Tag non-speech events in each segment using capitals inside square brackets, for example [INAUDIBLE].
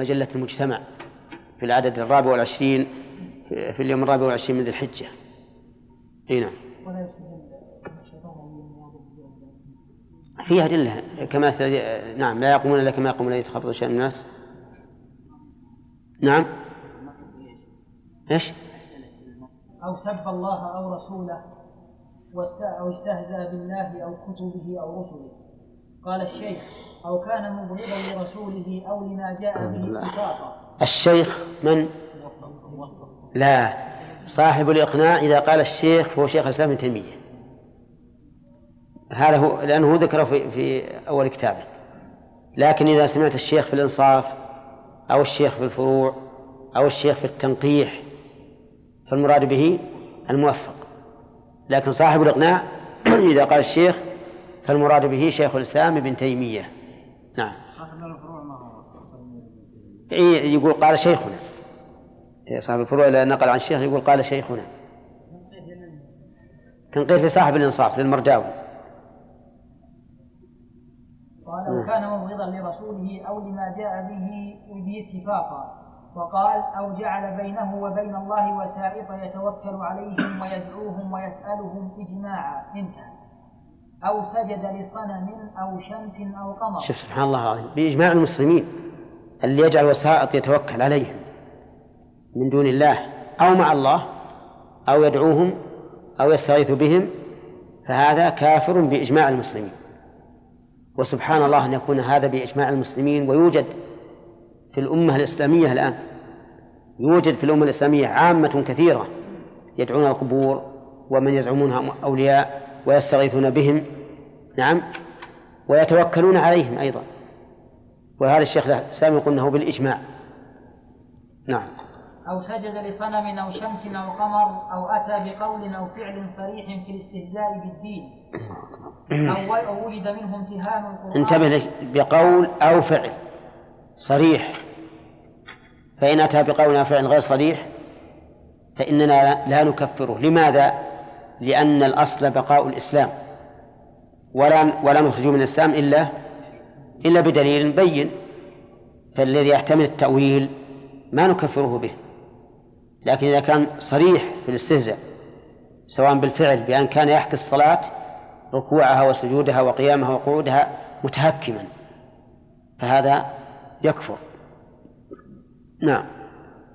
مجلة المجتمع في العدد الرابع والعشرين في اليوم الرابع والعشرين من ذي الحجة. إي نعم. فيها أدلة كما نعم لا يقومون إلا كما يقوم الذي يتخبط من الناس. نعم. إيش؟ أو سب الله أو رسوله أو استهزأ بالله أو كتبه أو رسله. قال الشيخ أو كان مبغضا لرسوله أو لما جاء به اتفاقا الشيخ من؟ لا. صاحب الإقناع إذا قال الشيخ فهو شيخ الإسلام ابن تيمية. هذا هو لأنه ذكره في, في أول كتابه. لكن إذا سمعت الشيخ في الإنصاف أو الشيخ في الفروع أو الشيخ في التنقيح فالمراد به الموفق. لكن صاحب الإقناع إذا قال الشيخ فالمراد به شيخ الإسلام ابن تيمية. نعم. إيه يقول قال شيخنا. صاحب الفروع إذا نقل عن الشيخ يقول قال شيخنا. تنقيح لصاحب الإنصاف للمرجاوي. قال وكان مبغضا لرسوله أو لما جاء به باتفاقا وقال أو جعل بينه وبين الله وسائط يتوكل عليهم ويدعوهم ويسألهم إجماعا. انتهى. أو سجد لصنم أو شمس أو قمر. شوف سبحان الله العظيم. بإجماع المسلمين اللي يجعل وسائط يتوكل عليهم من دون الله أو مع الله أو يدعوهم أو يستغيث بهم فهذا كافر بإجماع المسلمين. وسبحان الله أن يكون هذا بإجماع المسلمين ويوجد في الأمة الإسلامية الآن يوجد في الأمة الإسلامية عامة كثيرة يدعون القبور ومن يزعمونها أولياء ويستغيثون بهم نعم ويتوكلون عليهم أيضا. وهذا الشيخ يقول أنه بالإجماع. نعم. أو سجد لصنم أو شمس أو قمر أو أتى بقول أو فعل صريح في الاستهزاء بالدين. أو وجد منه امتهان القرآن. انتبه بقول أو فعل صريح. فإن أتى بقول أو فعل غير صريح فإننا لا نكفره. لماذا؟ لأن الأصل بقاء الإسلام. ولا ولا نخرج من الإسلام إلا إلا بدليل بين. فالذي يحتمل التأويل ما نكفره به. لكن إذا كان صريح في الاستهزاء سواء بالفعل بأن كان يحكي الصلاة ركوعها وسجودها وقيامها وقعودها متهكما فهذا يكفر. نعم.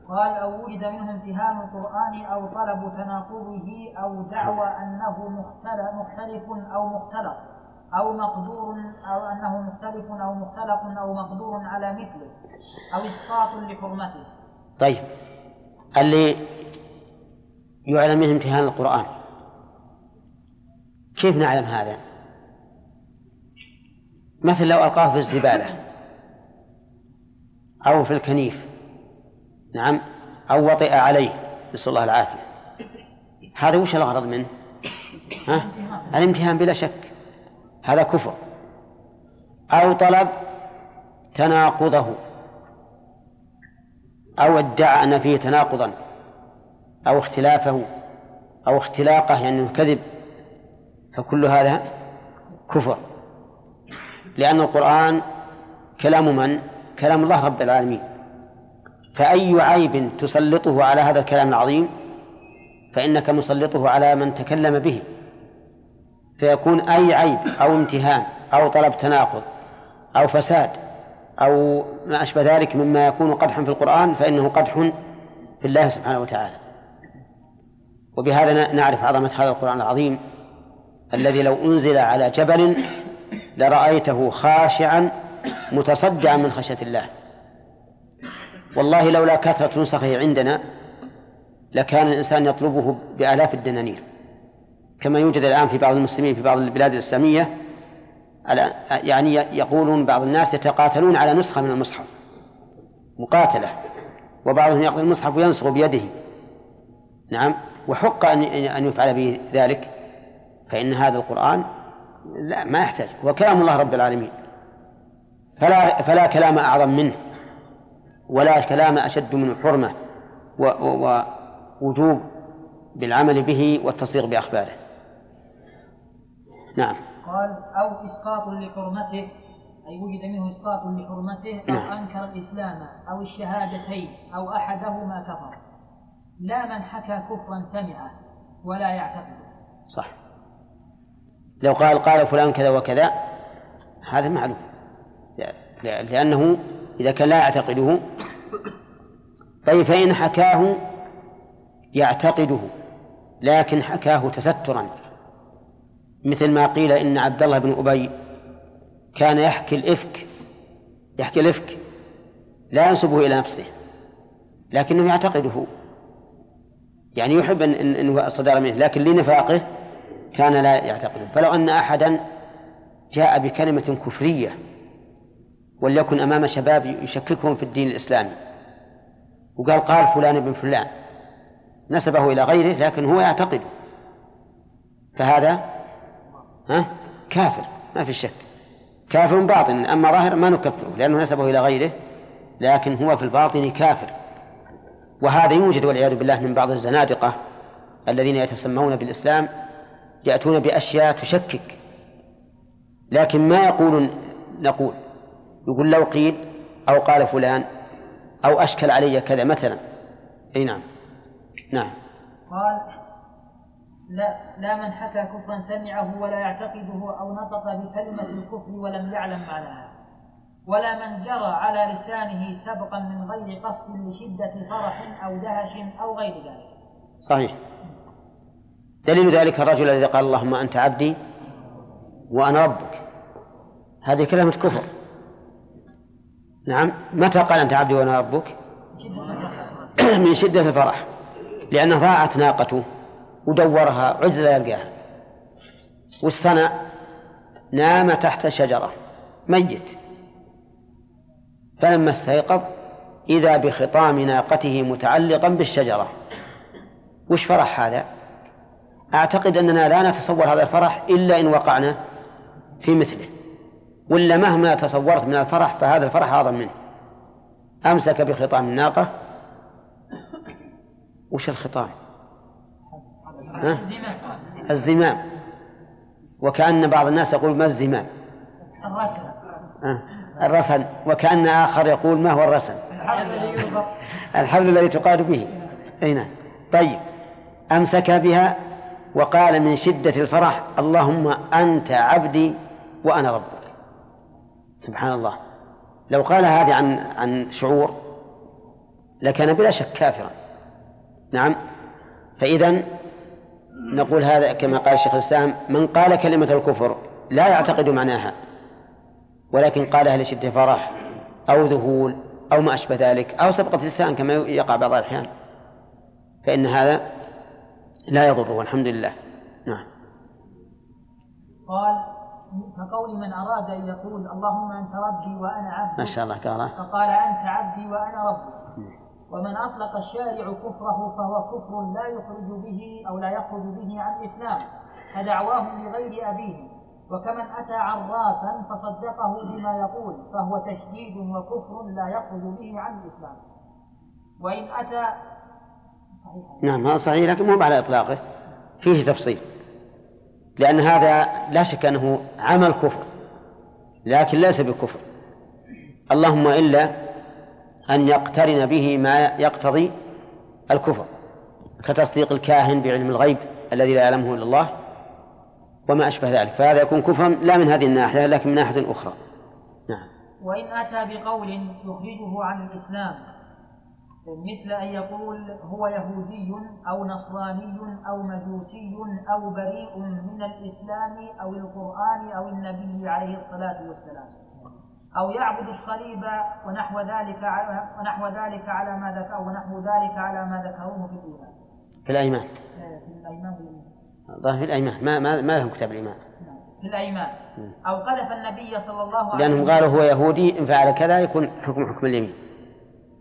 قال أو وجد منه امتهان القرآن أو طلب تناقضه أو دعوى أنه مختلف أو مختلط أو مقدور أو أنه مختلف أو مختلق أو مقدور على مثله أو إسقاط لحرمته. طيب. اللي يعلم منه امتهان القرآن. كيف نعلم هذا؟ مثل لو ألقاه في الزبالة أو في الكنيف. نعم أو وطئ عليه نسأل الله العافية. هذا وش الغرض منه؟ ها؟ الامتهان بلا شك. هذا كفر. أو طلب تناقضه. أو ادعى أن فيه تناقضا. أو اختلافه. أو اختلاقه يعني كذب. فكل هذا كفر. لأن القرآن كلام من؟ كلام الله رب العالمين. فأي عيب تسلطه على هذا الكلام العظيم فإنك مسلطه على من تكلم به. فيكون أي عيب أو امتهان أو طلب تناقض أو فساد أو ما أشبه ذلك مما يكون قدحا في القرآن فإنه قدح في الله سبحانه وتعالى. وبهذا نعرف عظمة هذا القرآن العظيم الذي لو أنزل على جبل لرأيته خاشعا متصدعا من خشية الله. والله لولا كثرة نسخه عندنا لكان الإنسان يطلبه بآلاف الدنانير. كما يوجد الآن في بعض المسلمين في بعض البلاد الإسلامية يعني يقولون بعض الناس يتقاتلون على نسخة من المصحف مقاتلة. وبعضهم يأخذ المصحف وينسخ بيده. نعم؟ وحق أن أن يفعل به ذلك فإن هذا القرآن لا ما يحتاج. هو كلام الله رب العالمين. فلا فلا كلام أعظم منه. ولا كلام أشد منه حرمة ووجوب بالعمل به والتصديق بأخباره. نعم. قال أو إسقاط لحرمته أي وجد منه إسقاط لحرمته أو نعم. أنكر الإسلام أو الشهادتين أو أحدهما كفر. لا من حكى كفرا سمعه ولا يعتقده. صح. لو قال قال فلان كذا وكذا هذا معلوم. لأنه إذا كان لا يعتقده طيب فإن حكاه يعتقده لكن حكاه تسترا. مثل ما قيل إن عبد الله بن أبي كان يحكي الإفك يحكي الإفك لا ينسبه إلى نفسه لكنه يعتقده. يعني يحب أن أنه صدر منه لكن لنفاقه كان لا يعتقده. فلو أن أحدا جاء بكلمة كفرية وليكن أمام شباب يشككهم في الدين الإسلامي. وقال قال فلان ابن فلان. نسبه إلى غيره لكن هو يعتقد. فهذا ها؟ كافر ما في شك. كافر باطن أما ظاهر ما نكفره لأنه نسبه إلى غيره لكن هو في الباطن كافر. وهذا يوجد والعياذ بالله من بعض الزنادقة الذين يتسمون بالإسلام يأتون بأشياء تشكك. لكن ما يقولون نقول يقول لو قيل أو قال فلان أو أشكل علي كذا مثلا. أي نعم. نعم. قال لا لا من حكى كفرا سمعه ولا يعتقده أو نطق بكلمة الكفر ولم يعلم معناها. ولا من جرى على لسانه سبقا من غير قصد لشدة فرح أو دهش أو غير ذلك. صحيح. دليل ذلك الرجل الذي قال اللهم أنت عبدي وأنا ربك. هذه كلمة كفر. نعم. متى قال أنت عبدي وأنا ربك؟ [CLEARS THROAT] من شدة الفرح. لأنه ضاعت ناقته ودورها عجز لا يلقاها. والصنع نام تحت شجرة. ميت. فلما استيقظ إذا بخطام ناقته متعلقا بالشجرة. وش فرح هذا؟ أعتقد أننا لا نتصور هذا الفرح إلا إن وقعنا في مثله. ولا مهما تصورت من الفرح فهذا الفرح أعظم منه. أمسك بخطام الناقة. وش الخطام؟ ها؟ الزمام. وكأن بعض الناس يقول ما الزمام؟ الرسل. وكأن آخر يقول ما هو الرسن الحبل الذي تقاد به. أي نعم. طيب. أمسك بها وقال من شدة الفرح اللهم أنت عبدي وأنا ربك. سبحان الله. لو قال هذه عن عن شعور لكان بلا شك كافرا. نعم. فإذا نقول هذا كما قال الشيخ الإسلام من قال كلمة الكفر لا يعتقد معناها ولكن قالها لشدة فرح أو ذهول أو ما أشبه ذلك أو سبقة لسان كما يقع بعض الأحيان. فإن هذا لا يضره والحمد لله. نعم. قال كقول من أراد أن يقول اللهم أنت ربي وأنا عبدي ما شاء الله قال. فقال أنت عبدي وأنا ربي. ومن أطلق الشارع كفره فهو كفر لا يخرج به أو لا يخرج به عن الإسلام كدعواه لغير أبيه. وكمن أتى عرافا فصدقه بما يقول فهو تشديد وكفر لا يخرج به عن الإسلام. وإن أتى صحيح. نعم هذا صحيح لكن مو على إطلاقه. فيه تفصيل. لأن هذا لا شك أنه عمل كفر لكن ليس بكفر. اللهم إلا أن يقترن به ما يقتضي الكفر كتصديق الكاهن بعلم الغيب الذي لا يعلمه إلا الله وما أشبه ذلك. فهذا يكون كفرا لا من هذه الناحية لكن من ناحية أخرى. نعم. وإن أتى بقول يخرجه عن الإسلام مثل أن يقول هو يهودي أو نصراني أو مجوسي أو بريء من الإسلام أو القرآن أو النبي عليه الصلاة والسلام أو يعبد الصليب ونحو ذلك على ونحو ذلك على ما ذكر ونحو ذلك على ما ذكروه في الإيمان. في الأيمان. في الأيمان ظاهر في الأيمان ما ما ما لهم كتاب الإيمان. في الأيمان أو قذف النبي صلى الله عليه وسلم لأنهم قالوا هو يهودي إن فعل كذا يكون حكم حكم اليمين.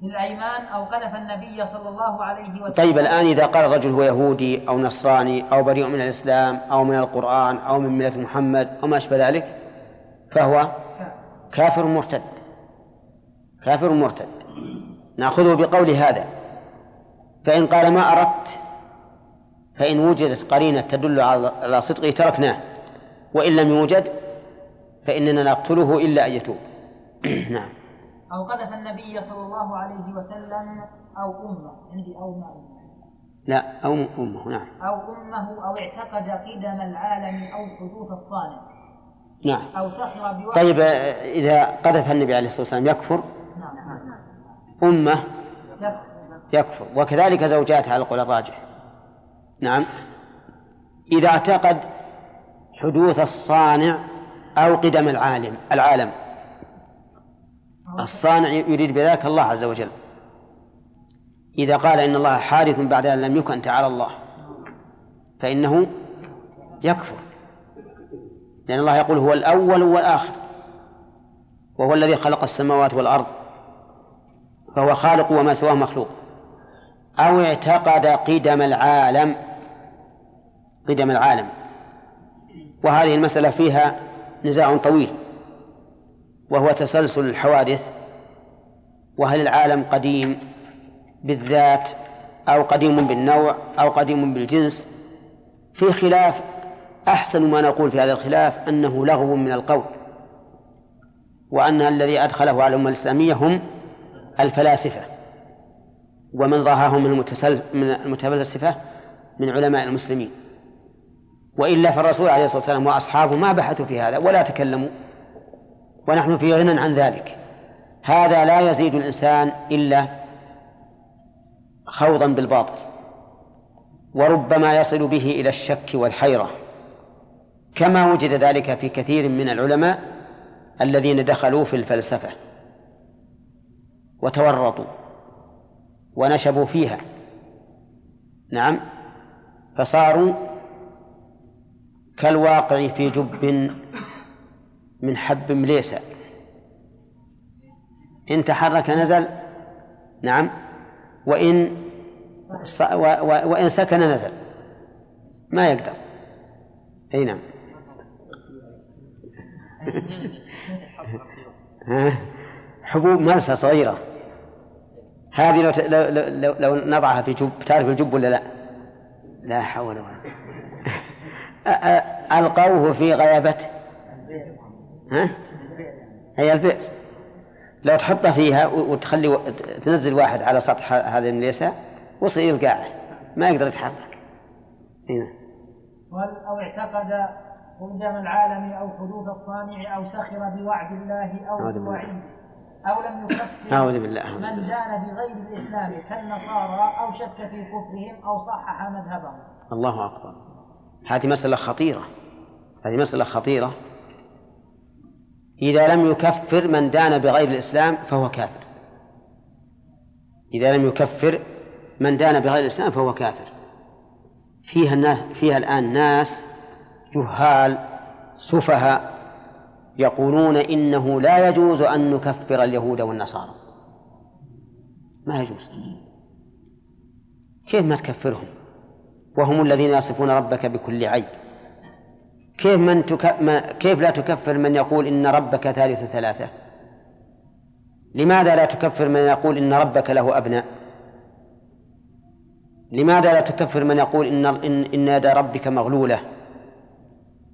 الأيمان أو قذف النبي صلى الله عليه وسلم. طيب الآن إذا قال الرجل هو يهودي أو نصراني أو بريء من الإسلام أو من القرآن أو من ملة محمد أو ما أشبه ذلك فهو كافر مرتد. كافر مرتد. نأخذه بقول هذا. فإن قال ما أردت فإن وجدت قرينة تدل على صدقه تركناه وإن لم يوجد فإننا نقتله إلا أن يتوب. [CLEARS THROAT] نعم. أو قذف النبي صلى الله عليه وسلم أو أمه. عندي أو ما لا أو أمه نعم. أو أمه أو اعتقد قدم العالم أو حدوث الصانع نعم. أو سخر بوحي. طيب إذا قذف النبي عليه الصلاة والسلام يكفر؟ نعم. أمه؟ يكفر. يكفر. وكذلك زوجاته على القول الراجح. نعم. إذا اعتقد حدوث الصانع أو قدم العالم العالم. الصانع يريد بذلك الله عز وجل. إذا قال إن الله حادث بعد أن لم يكن تعالى الله فإنه يكفر. لأن الله يقول هو الأول والآخر وهو الذي خلق السماوات والأرض فهو خالق وما سواه مخلوق. أو اعتقد قدم العالم قدم العالم. وهذه المسألة فيها نزاع طويل. وهو تسلسل الحوادث وهل العالم قديم بالذات أو قديم بالنوع أو قديم بالجنس؟ في خلاف أحسن ما نقول في هذا الخلاف أنه لغو من القول وأن الذي أدخله على الأمة الإسلامية هم الفلاسفة ومن ضاهاهم من المتفلسفة من علماء المسلمين. وإلا فالرسول عليه الصلاة والسلام وأصحابه ما بحثوا في هذا ولا تكلموا. ونحن في غنى عن ذلك. هذا لا يزيد الإنسان إلا خوضا بالباطل وربما يصل به إلى الشك والحيرة. كما وجد ذلك في كثير من العلماء الذين دخلوا في الفلسفة وتورطوا ونشبوا فيها. نعم فصاروا كالواقع في جب من حب مليسة إن تحرك نزل نعم. وإن وإن سكن نزل. ما يقدر. أي نعم. [LAUGHS] حبوب مرسى صغيرة. هذه لو, لو, لو, لو نضعها في جب تعرف الجب ولا لا؟ لا حول ولا [LAUGHS] ألقوه في غيابته. ها؟ هي البئر لو تحطه فيها وتخلي تنزل واحد على سطح هذه المليسة وصل إلى القاعة ما يقدر يتحرك. هنا أو اعتقد قدام العالم أو حدوث الصانع أو سخر بوعد الله أو بوعيده أو لم يكفر أعوذ بالله. من دان بغير الإسلام كالنصارى أو شك في كفرهم أو صحح مذهبهم. الله أكبر. هذه مسألة خطيرة. هذه مسألة خطيرة. إذا لم يكفر من دان بغير الإسلام فهو كافر. إذا لم يكفر من دان بغير الإسلام فهو كافر. فيها الناس فيها الآن ناس جهال سفهاء يقولون إنه لا يجوز أن نكفر اليهود والنصارى. ما يجوز. كيف ما تكفرهم؟ وهم الذين يصفون ربك بكل عيب. كيف من تك... ما... كيف لا تكفر من يقول إن ربك ثالث ثلاثة؟ لماذا لا تكفر من يقول إن ربك له أبناء؟ لماذا لا تكفر من يقول إن إن, إن يد ربك مغلولة؟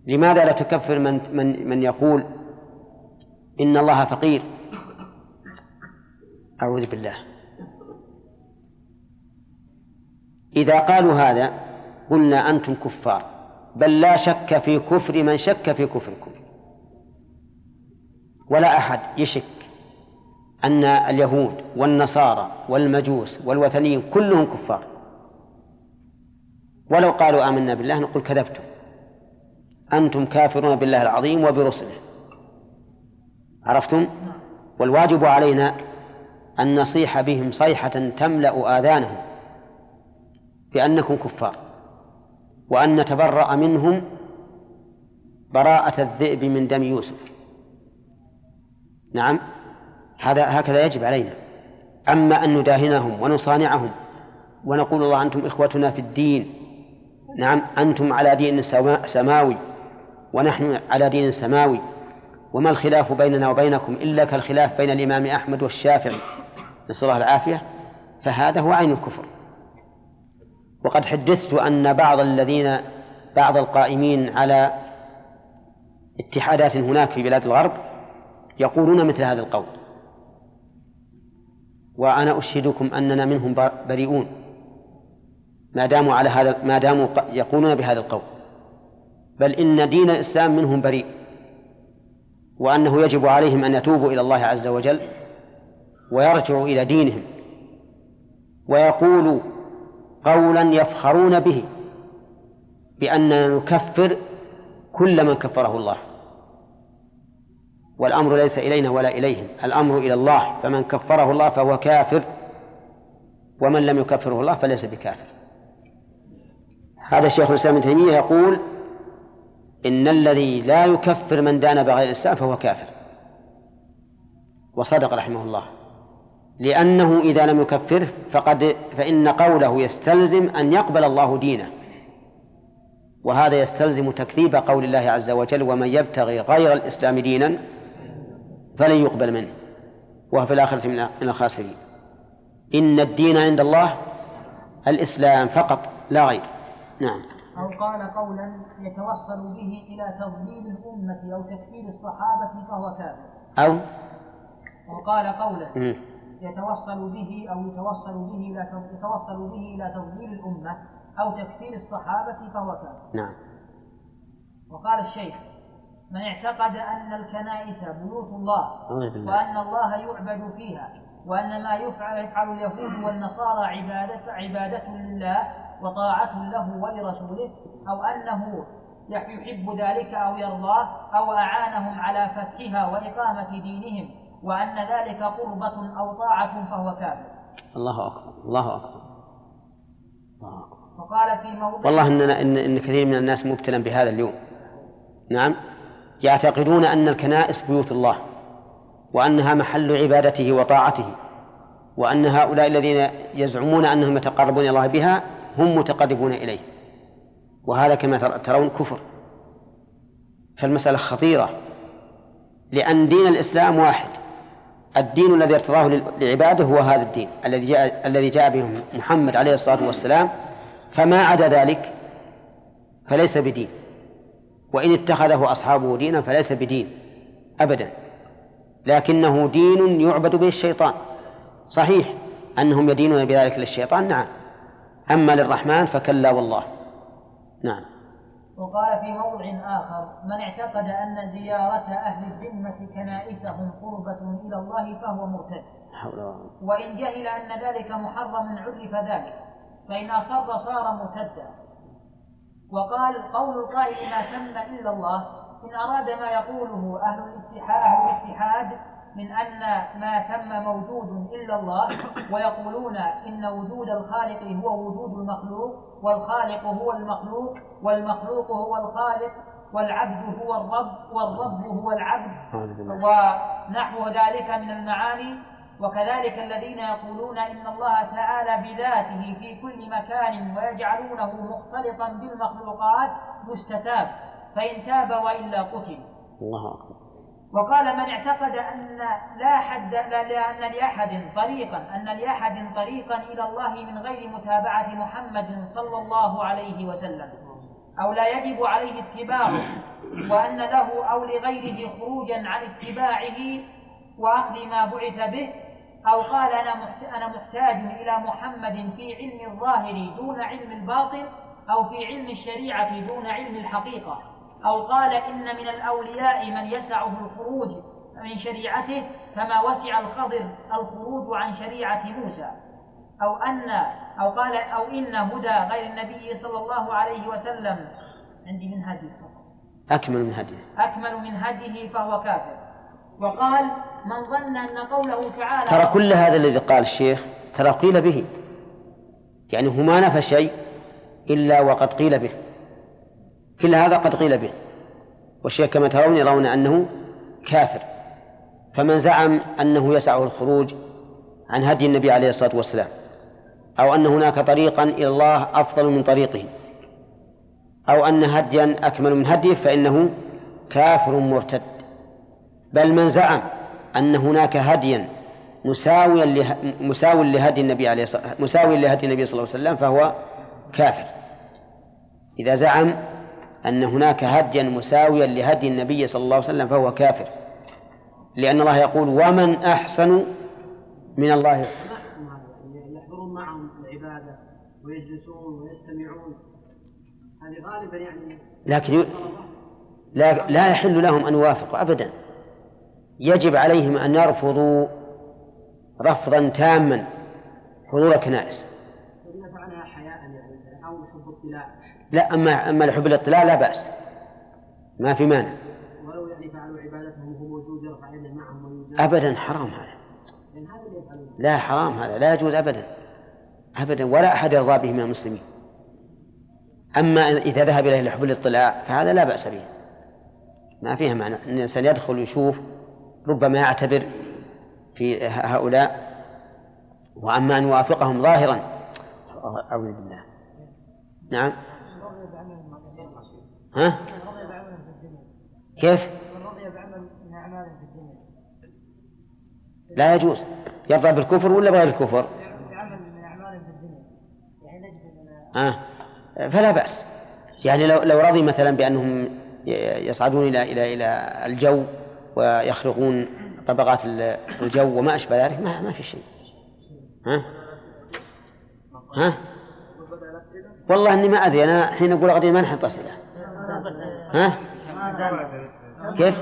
لماذا لا تكفر من من من يقول إن الله فقير؟ أعوذ بالله. إذا قالوا هذا قلنا أنتم كفار. بل لا شك في كفر من شك في كفركم ولا أحد يشك أن اليهود والنصارى والمجوس والوثنيين كلهم كفار. ولو قالوا آمنا بالله نقول كذبتم. أنتم كافرون بالله العظيم وبرسله. عرفتم؟ والواجب علينا أن نصيح بهم صيحة تملأ آذانهم بأنكم كفار. وأن نتبرأ منهم براءة الذئب من دم يوسف. نعم هذا هكذا يجب علينا. أما أن نداهنهم ونصانعهم ونقول الله أنتم إخوتنا في الدين نعم أنتم على دين سماوي ونحن على دين سماوي وما الخلاف بيننا وبينكم إلا كالخلاف بين الإمام أحمد والشافعي. نسأل الله العافية. فهذا هو عين الكفر. وقد حدثت أن بعض الذين بعض القائمين على اتحادات هناك في بلاد الغرب يقولون مثل هذا القول. وأنا أشهدكم أننا منهم بريئون. ما داموا على هذا ما داموا يقولون بهذا القول. بل إن دين الإسلام منهم بريء. وأنه يجب عليهم أن يتوبوا إلى الله عز وجل ويرجعوا إلى دينهم. ويقولوا قولا يفخرون به بأننا نكفر كل من كفره الله. والأمر ليس إلينا ولا إليهم الأمر إلى الله. فمن كفره الله فهو كافر ومن لم يكفره الله فليس بكافر. هذا الشيخ الإسلام ابن تيمية يقول إن الذي لا يكفر من دان بغير الإسلام فهو كافر. وصدق رحمه الله. لأنه إذا لم يكفره فقد فإن قوله يستلزم أن يقبل الله دينه. وهذا يستلزم تكذيب قول الله عز وجل ومن يبتغي غير الإسلام دينا فلن يقبل منه. وهو في الآخرة من الخاسرين. إن الدين عند الله الإسلام فقط لا غير. نعم. أو قال قولا يتوصل به إلى تضليل الأمة أو تكفير الصحابة فهو كافر. أو أو قال قولا يتوصل به أو يتوصل به إلى يتوصل به إلى تضليل الأمة أو تكفير الصحابة فهو كافر. نعم. وقال الشيخ من اعتقد أن الكنائس بيوت الله وأن الله يعبد فيها وأن ما يفعل يفعل اليهود والنصارى عبادة عبادة لله وطاعة له ولرسوله أو أنه يحب ذلك أو يرضاه أو أعانهم على فتحها وإقامة دينهم وأن ذلك قربة أو طاعة فهو كافر. الله أكبر الله أكبر الله أكبر. وقال في موضع والله إننا إن, إن كثير من الناس مبتلى بهذا اليوم. نعم؟ يعتقدون أن الكنائس بيوت الله وأنها محل عبادته وطاعته وأن هؤلاء الذين يزعمون أنهم يتقربون إلى الله بها هم متقربون إليه. وهذا كما ترون كفر. فالمسألة خطيرة. لأن دين الإسلام واحد. الدين الذي ارتضاه لعباده هو هذا الدين الذي جاء الذي جاء به محمد عليه الصلاة والسلام. فما عدا ذلك فليس بدين. وإن اتخذه أصحابه دينا فليس بدين أبدا. لكنه دين يعبد به الشيطان. صحيح أنهم يدينون بذلك للشيطان نعم. أما للرحمن فكلا والله. نعم. وقال في موضع آخر من اعتقد أن زيارة أهل الذمة كنائسهم قربة إلى الله فهو مرتد. وإن جهل أن ذلك محرم عرف ذلك فإن أصر صار مرتدا. وقال قول القائل ما تم إلا الله إن أراد ما يقوله أهل الاتحاد, أهل الاتحاد من أن ما تم موجود إلا الله ويقولون إن وجود الخالق هو وجود المخلوق والخالق هو المخلوق والمخلوق هو الخالق والعبد هو الرب والرب هو العبد ونحو ذلك من المعاني. وكذلك الذين يقولون إن الله تعالى بذاته في كل مكان ويجعلونه مختلطا بالمخلوقات مستتاب فإن تاب وإلا قتل. الله أكبر. وقال من اعتقد أن لا حد لأن لأحد طريقا أن لأحد طريقا إلى الله من غير متابعة محمد صلى الله عليه وسلم أو لا يجب عليه اتباعه وأن له أو لغيره خروجا عن اتباعه وأخذ ما بعث به أو قال أنا أنا محتاج إلى محمد في علم الظاهر دون علم الباطن أو في علم الشريعة دون علم الحقيقة. أو قال إن من الأولياء من يسعه الخروج من شريعته كما وسع الخضر الخروج عن شريعة موسى. أو أن أو قال أو إن هدى غير النبي صلى الله عليه وسلم. عندي من هديه أكمل من هديه أكمل من هديه فهو كافر. وقال من ظن أن قوله تعالى ترى كل هذا الذي قال الشيخ ترى قيل به. يعني هو ما نفى شيء إلا وقد قيل به. كل هذا قد قيل به. والشيخ كما ترون يرون أنه كافر. فمن زعم أنه يسعه الخروج عن هدي النبي عليه الصلاة والسلام أو أن هناك طريقا إلى الله أفضل من طريقه أو أن هديا أكمل من هديه فإنه كافر مرتد. بل من زعم أن هناك هديا مساويا له... مساوي لهدي النبي عليه الصلاة مساوي لهدي النبي صلى الله عليه وسلم فهو كافر. إذا زعم أن هناك هديا مساويا لهدي النبي صلى الله عليه وسلم فهو كافر. لأن الله يقول ومن أحسن من الله يحضرون معهم العبادة ويجلسون ويستمعون. هذه غالبا يعني لكن لا, لا يحل لهم أن يوافقوا أبدا. يجب عليهم أن يرفضوا رفضا تاما حضور الكنائس. لا أما أما لحب الاطلاع لا بأس. ما في مانع. ولو يعني فعلوا عبادتهم وهو موجود يرفع يده معهم أبدا حرام هذا. لا حرام هذا. لا يجوز أبدا. أبدا. ولا أحد يرضى به من المسلمين. أما إذا ذهب إليه لحب الاطلاع فهذا لا بأس به. ما فيها معنى. أن الإنسان يدخل ويشوف ربما يعتبر في هؤلاء وأما أن يوافقهم ظاهرا. أعوذ بالله. نعم. ها؟ كيف؟ لا يجوز يرضى بالكفر ولا بغير الكفر؟ آه. فلا بأس يعني لو لو رضي مثلا بأنهم يصعدون إلى إلى إلى الجو ويخرقون طبقات الجو وما أشبه ذلك ما ما في شيء ها؟ ها؟ والله إني ما أدري أنا حين أقول غدير ما نحط أسئلة ها؟ كيف؟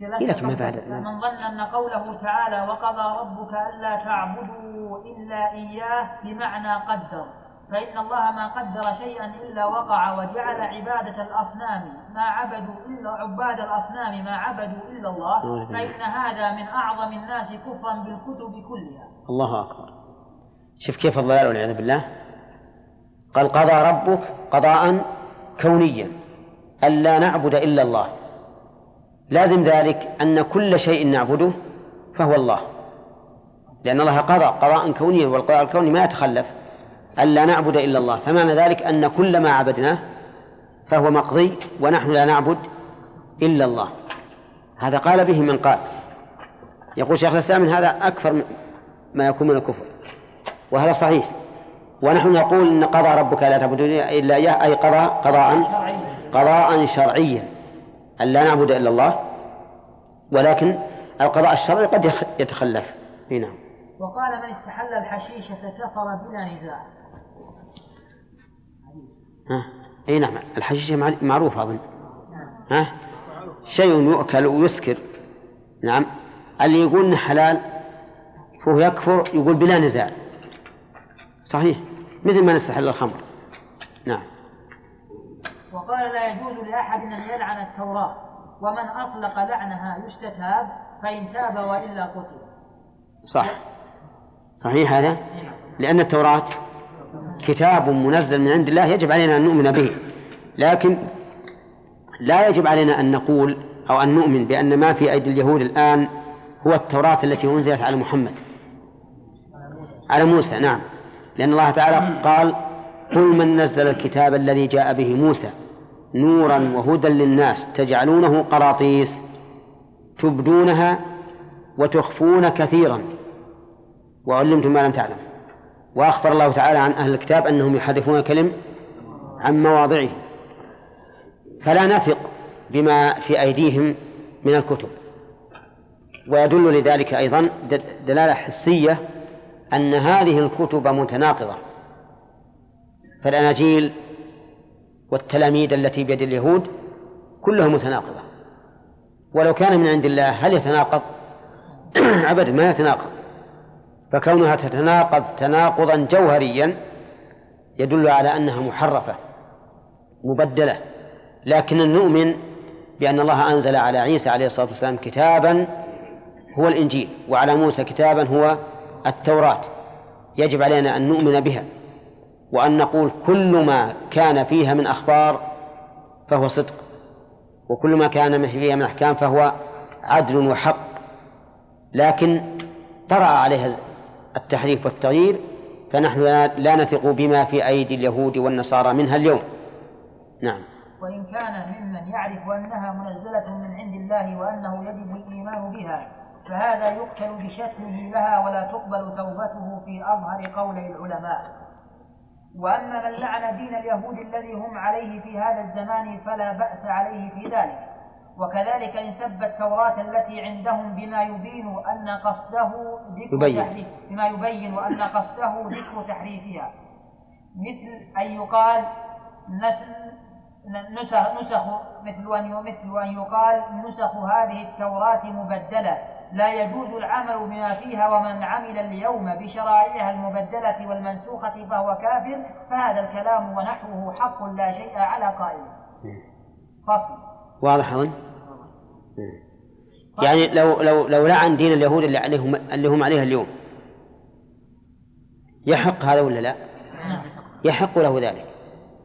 لكن ما بعد من ظن أن قوله تعالى وقضى ربك ألا تعبدوا إلا إياه بمعنى قدر فإن الله ما قدر شيئا إلا وقع وجعل عبادة الأصنام ما عبدوا إلا عباد الأصنام ما عبدوا إلا الله فإن هذا من أعظم الناس كفرا بالكتب كلها. الله أكبر. شوف كيف الضلال والعياذ بالله. قال قضى ربك قضاء كونيا ألا نعبد إلا الله. لازم ذلك أن كل شيء نعبده فهو الله. لأن الله قضى قضاء كونيا والقضاء الكوني ما يتخلف. ألا نعبد إلا الله. فمعنى ذلك أن كل ما عبدناه فهو مقضي ونحن لا نعبد إلا الله. هذا قال به من قال. يقول شيخ الإسلام من هذا أكثر ما يكون من الكفر. وهذا صحيح. ونحن نقول إن قضى ربك لا تعبد إلا إياه أي قضى قضاء قضاء شرعيا. ألا نعبد إلا الله. ولكن القضاء الشرعي قد يتخلف. نعم. وقال من استحل الحشيشة كفر بلا نزاع. ها؟ أي نعم. الحشيشة معروفة أظن ها؟ شيء يؤكل ويسكر. نعم. اللي يقول إنه حلال فهو يكفر يقول بلا نزاع. صحيح. مثل ما نستحل الخمر. نعم. وقال لا يجوز لأحد أن يلعن التوراة ومن أطلق لعنها يستتاب فإن تاب وإلا قتل. صح. صحيح هذا؟ لأن التوراة كتاب منزل من عند الله يجب علينا أن نؤمن به. لكن لا يجب علينا أن نقول أو أن نؤمن بأن ما في أيدي اليهود الآن هو التوراة التي أنزلت على محمد. على موسى نعم. لأن الله تعالى قال قل من نزل الكتاب الذي جاء به موسى نورا وهدى للناس تجعلونه قراطيس تبدونها وتخفون كثيرا. وعلمتم ما لم تعلم. وأخبر الله تعالى عن أهل الكتاب أنهم يحرفون الكلم عن مواضعه. فلا نثق بما في أيديهم من الكتب. ويدل لذلك أيضا دلالة حسية أن هذه الكتب متناقضة. فالأناجيل والتلاميذ التي بيد اليهود كلها متناقضة. ولو كان من عند الله هل يتناقض؟ [CLEARS THROAT] أبدا ما يتناقض. فكونها تتناقض تناقضا جوهريا يدل على أنها محرفة مبدلة. لكن نؤمن بأن الله أنزل على عيسى عليه الصلاة والسلام كتابا هو الإنجيل وعلى موسى كتابا هو التوراة. يجب علينا أن نؤمن بها وأن نقول كل ما كان فيها من أخبار فهو صدق وكل ما كان فيها من أحكام فهو عدل وحق. لكن طرأ عليها التحريف والتغيير فنحن لا نثق بما في أيدي اليهود والنصارى منها اليوم. نعم. وإن كان ممن يعرف أنها منزلة من عند الله وأنه يجب الإيمان بها فهذا يقتل بشتمه لها ولا تقبل توبته في أظهر قولي العلماء. وأما من لعن دين اليهود الذي هم عليه في هذا الزمان فلا بأس عليه في ذلك. وكذلك إن سب التوراة التي عندهم بما يبين أن قصده ذكر يبين. تحريف بما يبين أن قصده ذكر تحريفها. مثل أن يقال نس- نسخ نسخ مثل أن مثل أن يقال نسخ هذه التوراة مبدلة. لا يجوز العمل بما فيها ومن عمل اليوم بشرائعها المبدلة والمنسوخة فهو كافر فهذا الكلام ونحوه حق لا شيء على قائله فصل. واضح أظن يعني لو لو لو لعن دين اليهود اللي عليهم اللي هم عليها اليوم. يحق هذا ولا لا؟ يحق له ذلك.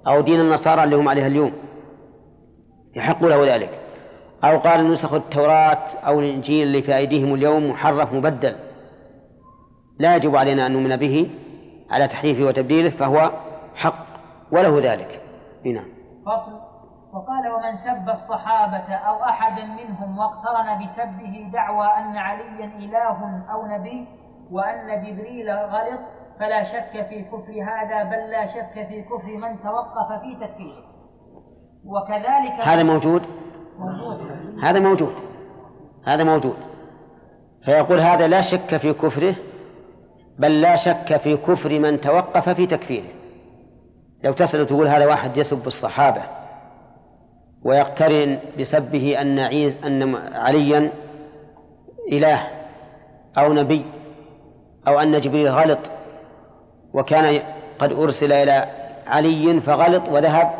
أو دين النصارى اللي هم عليها اليوم. يحق له ذلك. أو قال نسخ التوراة أو الإنجيل اللي في أيديهم اليوم محرف مبدل. لا يجب علينا أن نؤمن به على تحريفه وتبديله فهو حق وله ذلك. نعم. وقال ومن سب الصحابة أو أحدا منهم واقترن بسبه دعوى أن عليا إله أو نبي وأن جبريل غلط فلا شك في كفر هذا بل لا شك في كفر من توقف في تكفيره. وكذلك هذا موجود؟ موجود. هذا موجود. هذا موجود. فيقول هذا لا شك في كفره بل لا شك في كفر من توقف في تكفيره. لو تسأل تقول هذا واحد يسب الصحابة. ويقترن بسبه أن عيز أن عليا إله أو نبي أو أن جبريل غلط وكان قد أرسل إلى علي فغلط وذهب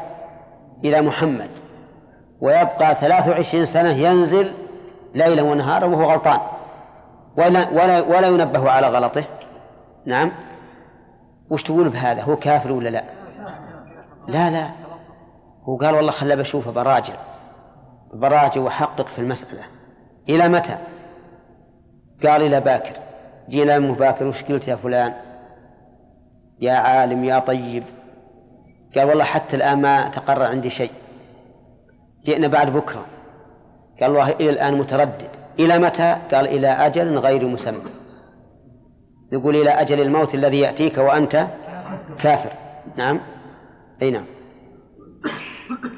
إلى محمد ويبقى ثلاث وعشرين سنة ينزل ليلا ونهارا وهو غلطان ولا, ولا, ولا ينبه على غلطه. نعم. وش تقول بهذا؟ هو كافر ولا لا؟ لا لا. هو قال والله خلى بشوفه براجع. براجع وحقق في المسألة. إلى متى؟ قال إلى باكر. جينا أمه باكر وش قلت يا فلان؟ يا عالم يا طيب. قال والله حتى الآن ما تقرر عندي شيء. جئنا بعد بكرة. قال والله إلى الآن متردد. إلى متى؟ قال إلى أجل غير مسمى. يقول إلى أجل الموت الذي يأتيك وأنت كافر. نعم. أي نعم.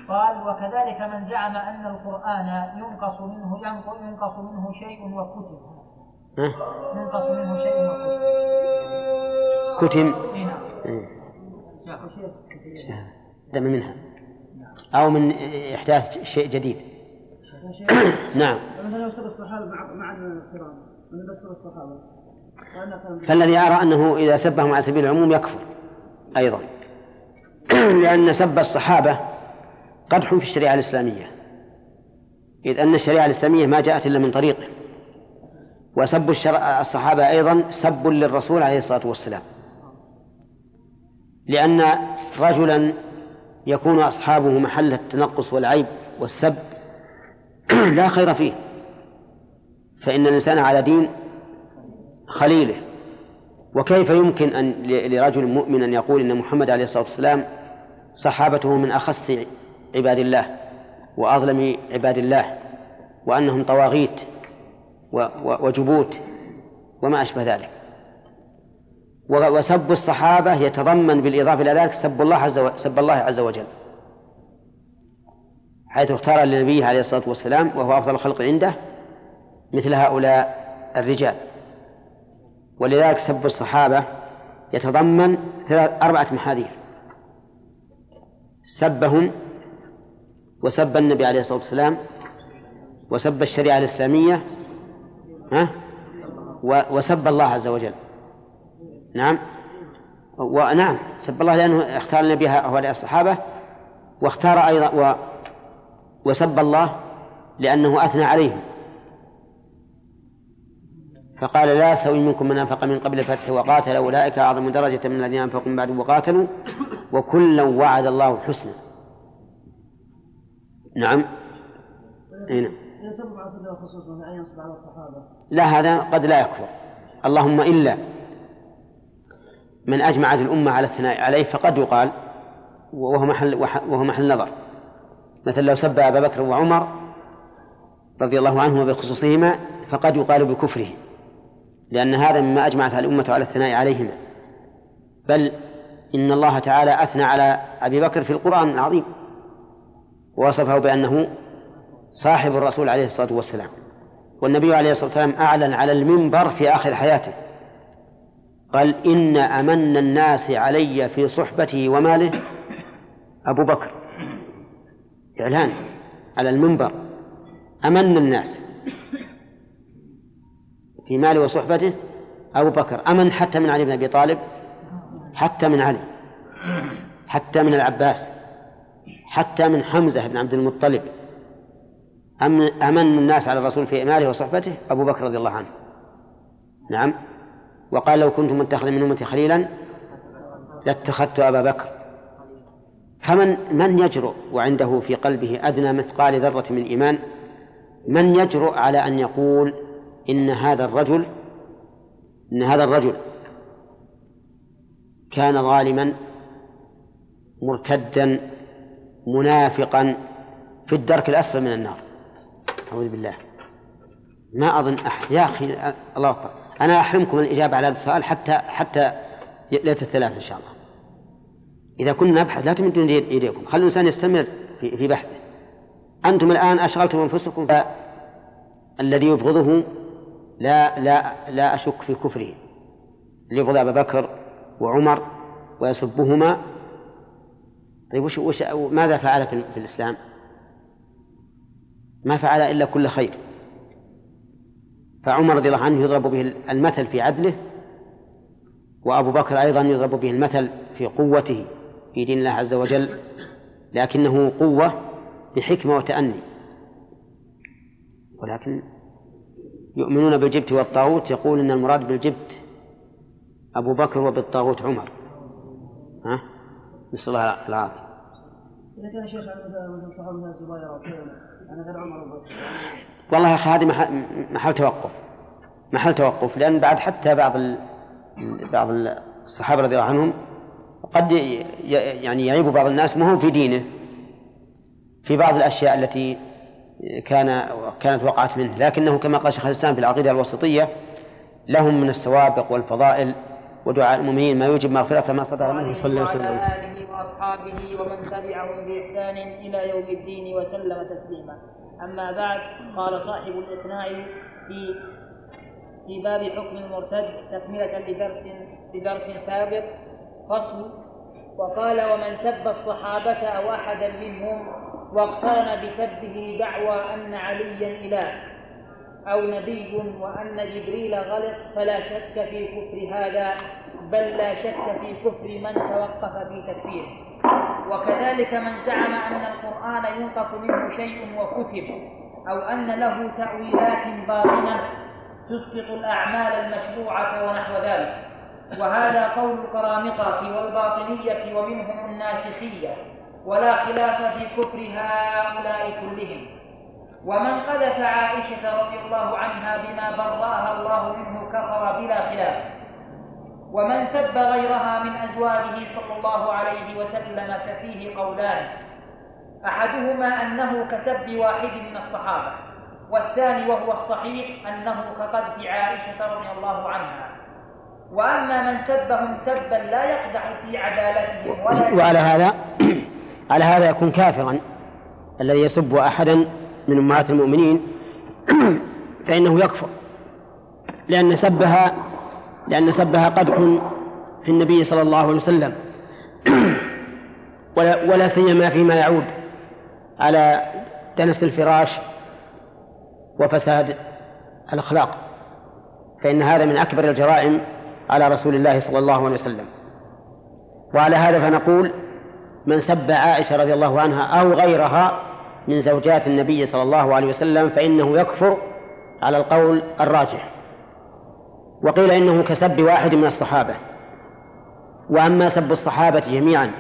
قال وكذلك من زعم أن القرآن ينقص منه ينق- ينقص منه شيء وكتب. ها؟ ينقص منه شيء وكتب. كتم إي نعم. إيه. دم منها. أو من إحداث شيء جديد. نعم. مثلا يسب الصحابة مع كان فالذي يرى أنه إذا سبهم على سبيل العموم يكفر أيضا. [CLEARS THROAT] لأن سب الصحابة قدح في الشريعة الإسلامية. إذ أن الشريعة الإسلامية ما جاءت إلا من طريقه. وسب الشرع الصحابة أيضا سب للرسول عليه الصلاة والسلام. لأن رجلا يكون أصحابه محل التنقص والعيب والسب [CLEARS THROAT] لا خير فيه. فإن الإنسان على دين خليله. وكيف يمكن أن لرجل مؤمن أن يقول إن محمد عليه الصلاة والسلام صحابته من أخص عباد الله وأظلم عباد الله وأنهم طواغيت وجبوت وما أشبه ذلك. وسب الصحابة يتضمن بالإضافة إلى ذلك سب الله عز و... سب الله عز وجل. حيث اختار لنبيه عليه الصلاة والسلام وهو أفضل الخلق عنده مثل هؤلاء الرجال. ولذلك سب الصحابة يتضمن ثلاث أربعة محاذير. سبهم وسب النبي عليه الصلاة والسلام وسب الشريعة الإسلامية ها؟ وسب الله عز وجل. نعم؟ ونعم سب الله لأنه اختار النبي هؤلاء الصحابة واختار أيضا و وسب الله لأنه أثنى عليهم. فقال لا يستوي منكم من أنفق من قبل الفتح وقاتل أولئك أعظم درجة من الذين أنفقوا من بعد وقاتلوا وكلا وعد الله الحسنى نعم أي نعم إذا سب على سبيل الخصوص مثلا أن ينصب على الصحابة لا هذا قد لا يكفر. اللهم إلا من أجمعت الأمة على الثناء عليه فقد يقال وهو محل وهو محل نظر. مثل لو سب أبا بكر وعمر رضي الله عنهما بخصوصهما فقد يقال بكفره لأن هذا مما أجمعت الأمة على الثناء عليهما. بل إن الله تعالى أثنى على أبي بكر في القرآن العظيم. ووصفه بأنه صاحب الرسول عليه الصلاة والسلام. والنبي عليه الصلاة والسلام أعلن على المنبر في آخر حياته. قال إن أمن الناس علي في صحبته وماله أبو بكر. إعلان على المنبر. أمن الناس في ماله وصحبته أبو بكر. أمن حتى من علي بن أبي طالب حتى من علي حتى من العباس. حتى من حمزة بن عبد المطلب. أمن الناس على الرسول في ماله وصحبته؟ أبو بكر رضي الله عنه. نعم. وقال لو كنت متخذا من أمتي خليلا لاتخذت أبا بكر. فمن من يجرؤ وعنده في قلبه أدنى مثقال ذرة من إيمان من يجرؤ على أن يقول إن هذا الرجل إن هذا الرجل كان ظالما مرتدا منافقا في الدرك الأسفل من النار. أعوذ بالله. ما أظن أحد. يا أخي الله أكبر. أنا أحرمكم الإجابة على هذا السؤال حتى حتى ليلة الثلاث إن شاء الله. إذا كنا نبحث لا تمدون إيديكم خلوا الإنسان يستمر في, في بحثه. أنتم الآن أشغلتم أنفسكم الذي يبغضه لا لا لا أشك في كفره. اللي يبغض أبا بكر وعمر ويسبهما طيب وش, وش ماذا فعل في, الإسلام؟ ما فعل إلا كل خير. فعمر رضي الله عنه يضرب به المثل في عدله وأبو بكر أيضا يضرب به المثل في قوته في دين الله عز وجل لكنه قوة بحكمة وتأني. ولكن يؤمنون بالجبت والطاغوت يقول إن المراد بالجبت أبو بكر وبالطاغوت عمر. ها؟ نسأل الله العافية. عمر والله يا أخي هذه محل, محل توقف. محل توقف لأن بعد حتى بعض ال... بعض الصحابة رضي الله عنهم قد يعني يعيب بعض الناس ما هو في دينه. في بعض الأشياء التي كان كانت وقعت منه. لكنه كما قال شيخ الإسلام في العقيدة الوسطية لهم من السوابق والفضائل ودعاء المؤمنين ما يوجب مغفرة ما فضل منه. صلى الله عليه وسلم. آله وأصحابه ومن تبعهم بإحسان إلى يوم الدين وسلم تسليما. أما بعد قال صاحب الإقناع في في باب حكم المرتد تكملة لدرس لدرس سابق فصل. وقال ومن سب الصحابة أو أحدا منهم واقترن بسبه دعوى أن عليا إله. أو نبي وأن جبريل غلط فلا شك في كفر هذا بل لا شك في كفر من توقف في تكفيره. وكذلك من زعم أن القرآن ينقص منه شيء وكتب أو أن له تأويلات باطنة تسقط الأعمال المشروعة ونحو ذلك. وهذا قول القرامطة والباطنية ومنهم الناسخية ولا خلاف في كفر هؤلاء كلهم. ومن قذف عائشة رضي الله عنها بما برأها الله منه كفر بلا خلاف. ومن سب غيرها من أزواجه صلى الله عليه وسلم ففيه قولان. أحدهما أنه كسب واحد من الصحابة والثاني وهو الصحيح أنه كقذف عائشة رضي الله عنها. وأما من سبهم سبا لا يقدح في عدالتهم ولا وعلى هذا على هذا يكون كافرا الذي يسب أحدا من أمهات المؤمنين [CLEARS THROAT] فإنه يكفر. لأن سبها لأن سبها قدح في النبي صلى الله عليه وسلم. [CLEARS THROAT] ولا, سيما فيما يعود على دنس الفراش وفساد الأخلاق. فإن هذا من أكبر الجرائم على رسول الله صلى الله عليه وسلم. وعلى هذا فنقول من سب عائشة رضي الله عنها أو غيرها من زوجات النبي صلى الله عليه وسلم فإنه يكفر على القول الراجح. وقيل إنه كسب واحد من الصحابة. وأما سب الصحابة جميعا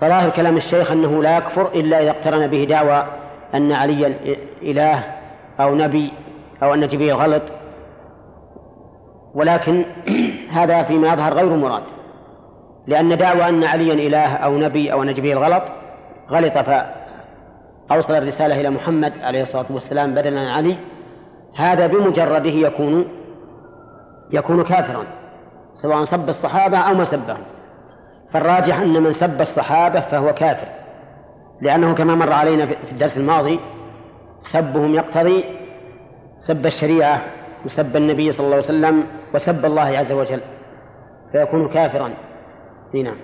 فظاهر كلام الشيخ أنه لا يكفر إلا إذا اقترن به دعوى أن عليا إله أو نبي أو أن جبريل غلط. ولكن [CLEARS THROAT] هذا فيما يظهر غير مراد. لأن دعوى أن عليا إله أو نبي أو أن جبريل غلط غلط فأوصل الرسالة إلى محمد عليه الصلاة والسلام بدلا عن علي. هذا بمجرده يكون يكون كافرا سواء سب الصحابة أو ما سبهم. فالراجح أن من سب الصحابة فهو كافر لأنه كما مر علينا في الدرس الماضي سبهم يقتضي سب الشريعة وسب النبي صلى الله عليه وسلم وسب الله عز وجل فيكون كافرا. نعم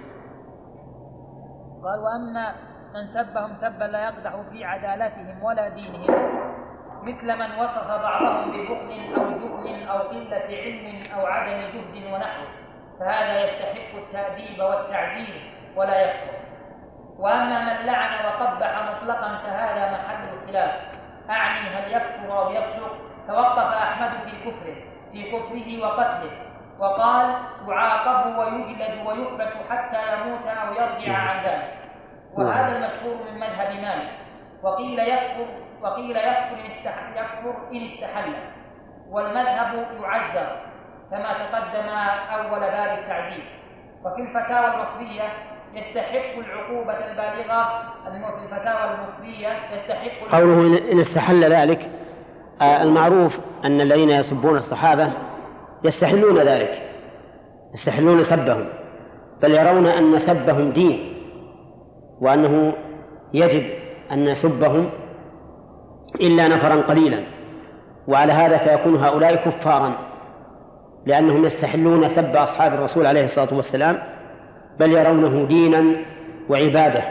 قال وأما من سبهم سبا لا يقدح في عدالتهم ولا دينهم مثل من وصف بعضهم ببخل أو جبن أو قلة علم أو عدم جهد ونحوه فهذا يستحق التأديب والتعذيب ولا يكفر. وأما من لعن وقبح مطلقا فهذا محل الخلاف أعني هل يكفر أو يفسق؟ توقف أحمد في كفره في كفره وقتله وقال يعاقب ويجلد ويحبس حتى يموت أو يرجع عن ذلك. وهذا المشهور من مذهب مالك. وقيل يكفر وقيل يكفر إن استحل يكفر إن استحل. والمذهب يعذر كما تقدم أول باب التعذيب. وفي الفتاوى المصرية يستحق العقوبة البالغة. في الفتاوى المصرية يستحق قوله إن استحل ذلك آه، المعروف أن الذين يسبون الصحابة يستحلون ذلك يستحلون سبهم بل يرون أن سبهم دين. وأنه يجب أن نسبهم إلا نفرا قليلا وعلى هذا فيكون هؤلاء كفارا لأنهم يستحلون سب أصحاب الرسول عليه الصلاة والسلام بل يرونه دينا وعبادة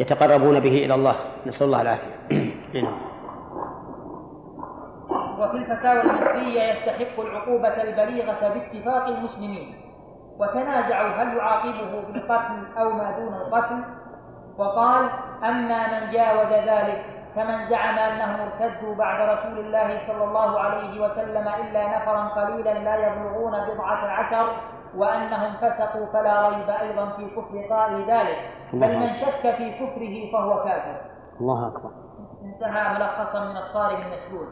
يتقربون به إلى الله. نسأل الله العافية. [CLEARS THROAT] نعم. وفي الفتاوى المصرية يستحق العقوبة البليغة باتفاق المسلمين وتنازعوا هل يعاقبه بالقتل أو ما دون القتل؟ وقال أما من جاوز ذلك كمن زعم أنهم ارتدوا بعد رسول الله صلى الله عليه وسلم إلا نفرا قليلا لا يبلغون بضعة عشر وأنهم فسقوا فلا ريب أيضا في كفر قائل ذلك. بل من شك في كفره فهو كافر. الله أكبر. انتهى ملخصا من الصارم المسلول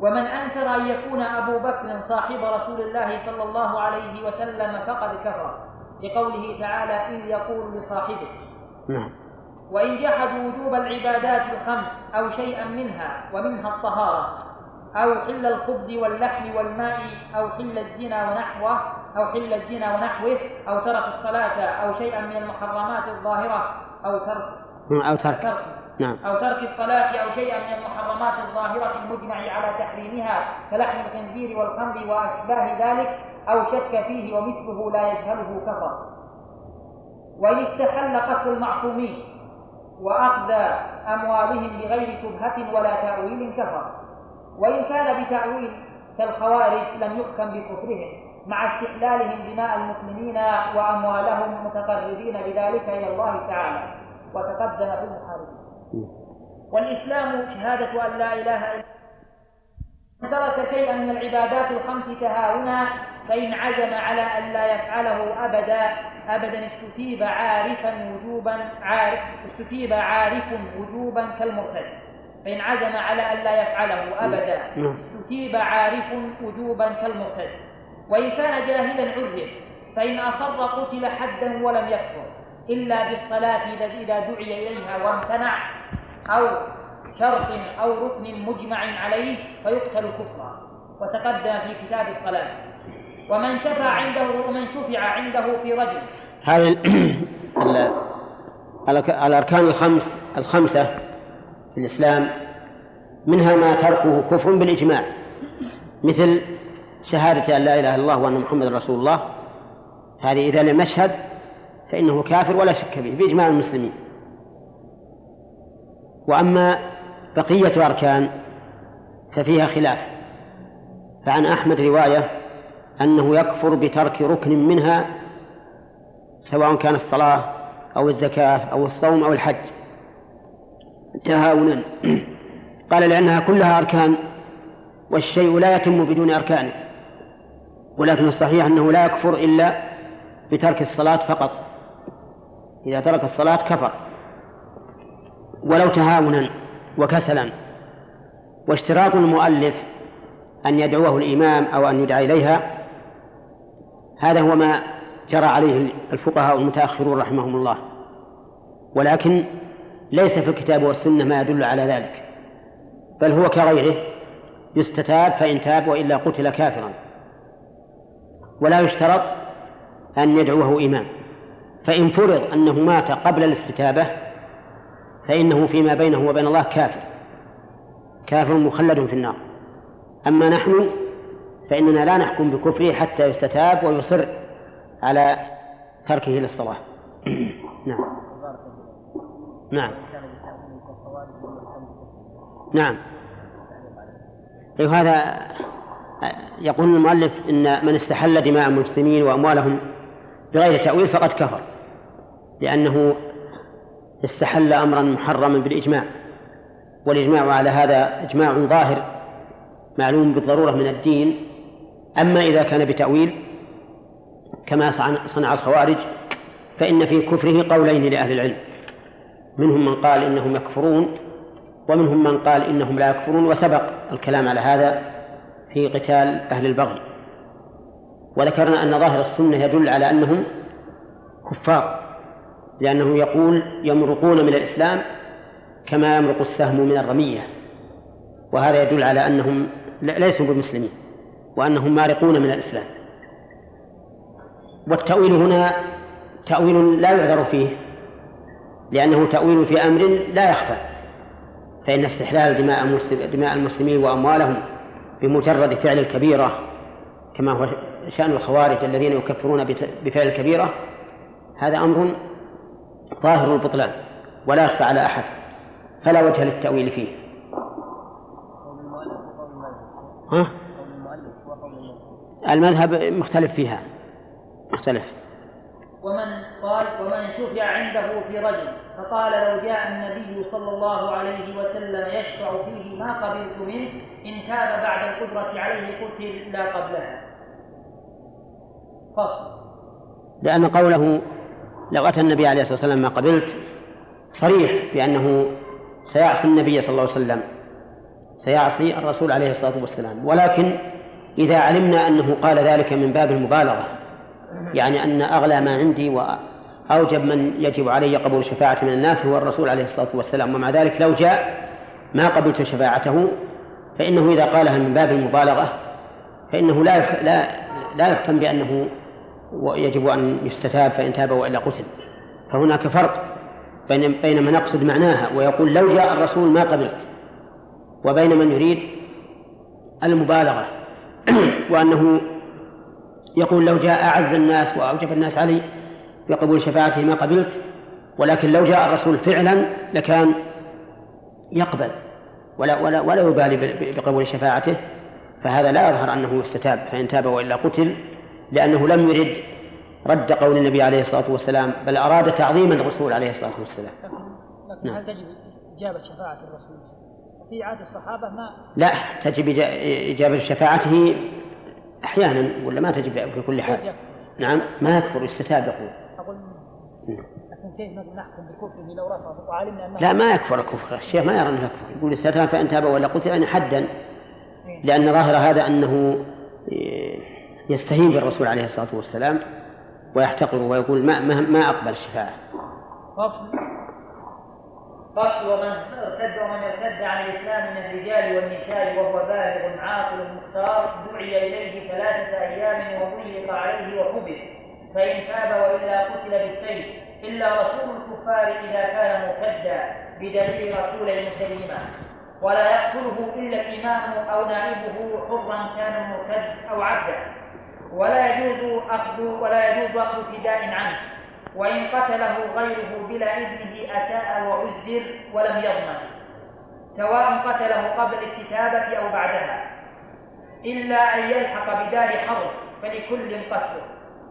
ومن أنكر أن يكون أبو بكر صاحب رسول الله صلى الله عليه وسلم فقد كفر لقوله تعالى إذ يقول لصاحبه. نعم. وإن جحدوا وجوب العبادات الخمس أو شيئا منها ومنها الطهارة أو حل الخبز واللحم والماء أو حل الزنا ونحوه أو حل الزنا ونحوه أو ترك الصلاة أو شيئا من المحرمات الظاهرة أو ترك أو ترك, ترك. نعم. أو ترك الصلاة أو شيئا من المحرمات الظاهرة المجمع على تحريمها كلحم الخنزير والخمر وأشباه ذلك أو شك فيه ومثله لا يجهله كفر وإن استحل قتل المعصومين وأخذ أموالهم بغير شبهة ولا تأويل كفر. وإن كان بتأويل كالخوارج لم يحكم بكفرهم مع استحلالهم دماء المسلمين وأموالهم متقربين بذلك إلى الله تعالى. وتقدم في المحاربين والإسلام شهادة أن لا إله إلا ترك شيئا من العبادات الخمس تهاونا فإن عزم على أن لا يفعله أبدا أبدا استتيب عارفا وجوبا عارف استتيب عارف وجوبا كالمرتد. فإن عزم على أن لا يفعله أبدا نعم. استتيب عارف وجوبا كالمرتد. وإن كان جاهلا عذب فإن أصر قتل حدا ولم يكفر إلا بالصلاة إذا دعي إليها وامتنع أو شرط أو ركن مجمع عليه فيقتل كفرا وتقدم في كتاب الصلاة. ومن شفع عنده ومن شفع عنده في رجل. هذه [COUGHS] الأركان الخمس الخمسة في الإسلام منها ما تركه كفر بالإجماع. مثل شهادة أن لا إله إلا الله وأن محمد رسول الله. هذه إذا لم يشهد فإنه كافر ولا شك به بإجماع المسلمين. وأما بقية أركان ففيها خلاف. فعن أحمد رواية أنه يكفر بترك ركن منها سواء كان الصلاة أو الزكاة أو الصوم أو الحج. تهاونا. [CLEARS THROAT] قال لأنها كلها أركان والشيء لا يتم بدون أركانه ولكن الصحيح أنه لا يكفر إلا بترك الصلاة فقط. إذا ترك الصلاة كفر. ولو تهاونا وكسلا. واشتراط المؤلف أن يدعوه الإمام أو أن يدعى إليها هذا هو ما جرى عليه الفقهاء المتأخرون رحمهم الله. ولكن ليس في الكتاب والسنة ما يدل على ذلك. بل هو كغيره يستتاب فإن تاب وإلا قتل كافرا. ولا يشترط أن يدعوه إمام. فإن فرض أنه مات قبل الاستتابة فإنه فيما بينه وبين الله كافر. كافر مخلد في النار. أما نحن فإننا لا نحكم بكفره حتى يستتاب ويصر على تركه للصلاة. نعم. نعم. نعم. أيوة هذا يقول المؤلف إن من استحل دماء المسلمين وأموالهم بغير تأويل فقد كفر لأنه استحل أمرا محرما بالإجماع والإجماع على هذا إجماع ظاهر معلوم بالضرورة من الدين أما إذا كان بتأويل كما صنع الخوارج فإن في كفره قولين لأهل العلم. منهم من قال إنهم يكفرون ومنهم من قال إنهم لا يكفرون وسبق الكلام على هذا في قتال أهل البغي. وذكرنا أن ظاهر السنة يدل على أنهم كفار لأنه يقول يمرقون من الإسلام كما يمرق السهم من الرمية. وهذا يدل على أنهم ليسوا بمسلمين. وأنهم مارقون من الإسلام والتأويل هنا تأويل لا يعذر فيه لأنه تأويل في أمر لا يخفى فإن استحلال دماء دماء المسلمين وأموالهم بمجرد فعل الكبيرة كما هو شأن الخوارج الذين يكفرون بفعل الكبيرة هذا أمر ظاهر البطلان ولا يخفى على أحد فلا وجه للتأويل فيه ها؟ المذهب مختلف فيها. مختلف. ومن قال ومن شفع عنده في رجل فقال لو جاء النبي صلى الله عليه وسلم يشفع فيه ما قبلت منه إن تاب بعد القدرة عليه قتل لا قبلها. فصل. لأن قوله لو أتى النبي عليه الصلاة والسلام ما قبلت صريح بأنه سيعصي النبي صلى الله عليه وسلم سيعصي الرسول عليه الصلاة والسلام. ولكن إذا علمنا أنه قال ذلك من باب المبالغة يعني أن أغلى ما عندي وأوجب من يجب علي قبول شفاعة من الناس هو الرسول عليه الصلاة والسلام. ومع ذلك لو جاء ما قبلت شفاعته فإنه إذا قالها من باب المبالغة فإنه لا لا لا يحكم بأنه يجب أن يستتاب فإن تاب وإلا قتل. فهناك فرق بين بين من يقصد معناها ويقول لو جاء الرسول ما قبلت وبين من يريد المبالغة. وأنه يقول لو جاء أعز الناس وأوجب الناس علي بقبول شفاعته ما قبلت ولكن لو جاء الرسول فعلا لكان يقبل ولا ولا ولا يبالي بقبول شفاعته فهذا لا يظهر أنه استتاب فإن تاب وإلا قتل لأنه لم يرد رد قول النبي عليه الصلاة والسلام بل أراد تعظيم الرسول عليه الصلاة والسلام. لكن هل تجب إجابة شفاعة الرسول؟ في عهد الصحابة ما لا تجب إجابة شفاعته أحيانا ولا ما تجب في كل حال؟ نعم ما يكفر يستتاب يقول. أقول لكن كيف نحكم بكفره لو رفض وعلمنا أنه لا ما يكفر الكفر. الشيخ ما يرى أنه يكفر. يقول استتاب فإن تاب ولا قتل يعني حدا. إيه. لأن ظاهر هذا أنه يستهين بالرسول عليه الصلاة والسلام ويحتقر ويقول ما, ما, ما أقبل الشفاعة. فصل ومن ارتد ومن ارتد عن الإسلام من الرجال والنساء وهو بالغ عاقل مختار دعي إليه ثلاثة أيام وضيق عليه وحبس. فإن تاب وإلا قتل بالسيف. إلا رسول الكفار إذا كان مرتدا بدليل رسول المسلمه ولا يقتله إلا الإمام أو نائبه حرا كان مرتد أو عبدا. ولا يجوز اخذ ولا يجوز أخذ فداء عنه. وإن قتله غيره بلا إذنه أساء وعذر ولم يضمن سواء قتله قبل الاستتابة أو بعدها إلا أن يلحق بدار حرب فلكل قتله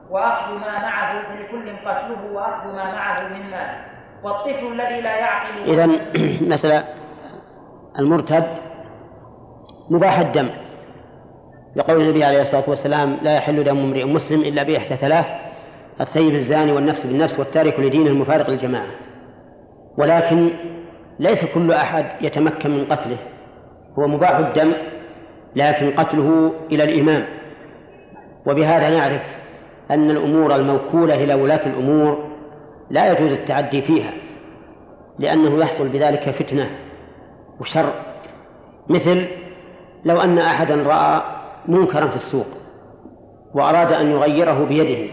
وأخذ ما معه فلكل قتله وأخذ ما معه من مال والطفل الذي لا يعقل إذا [CLEARS THROAT] مثلا المرتد مباح الدم لقول النبي عليه الصلاة والسلام لا يحل دم امرئ مسلم إلا بإحدى ثلاث السيد الزاني والنفس بالنفس والتارك لدينه المفارق للجماعة. ولكن ليس كل أحد يتمكن من قتله. هو مباح الدم لكن قتله إلى الإمام. وبهذا نعرف أن الأمور الموكولة إلى ولاة الأمور لا يجوز التعدي فيها لأنه يحصل بذلك فتنة وشر. مثل لو أن أحدا رأى منكرا في السوق وأراد أن يغيره بيده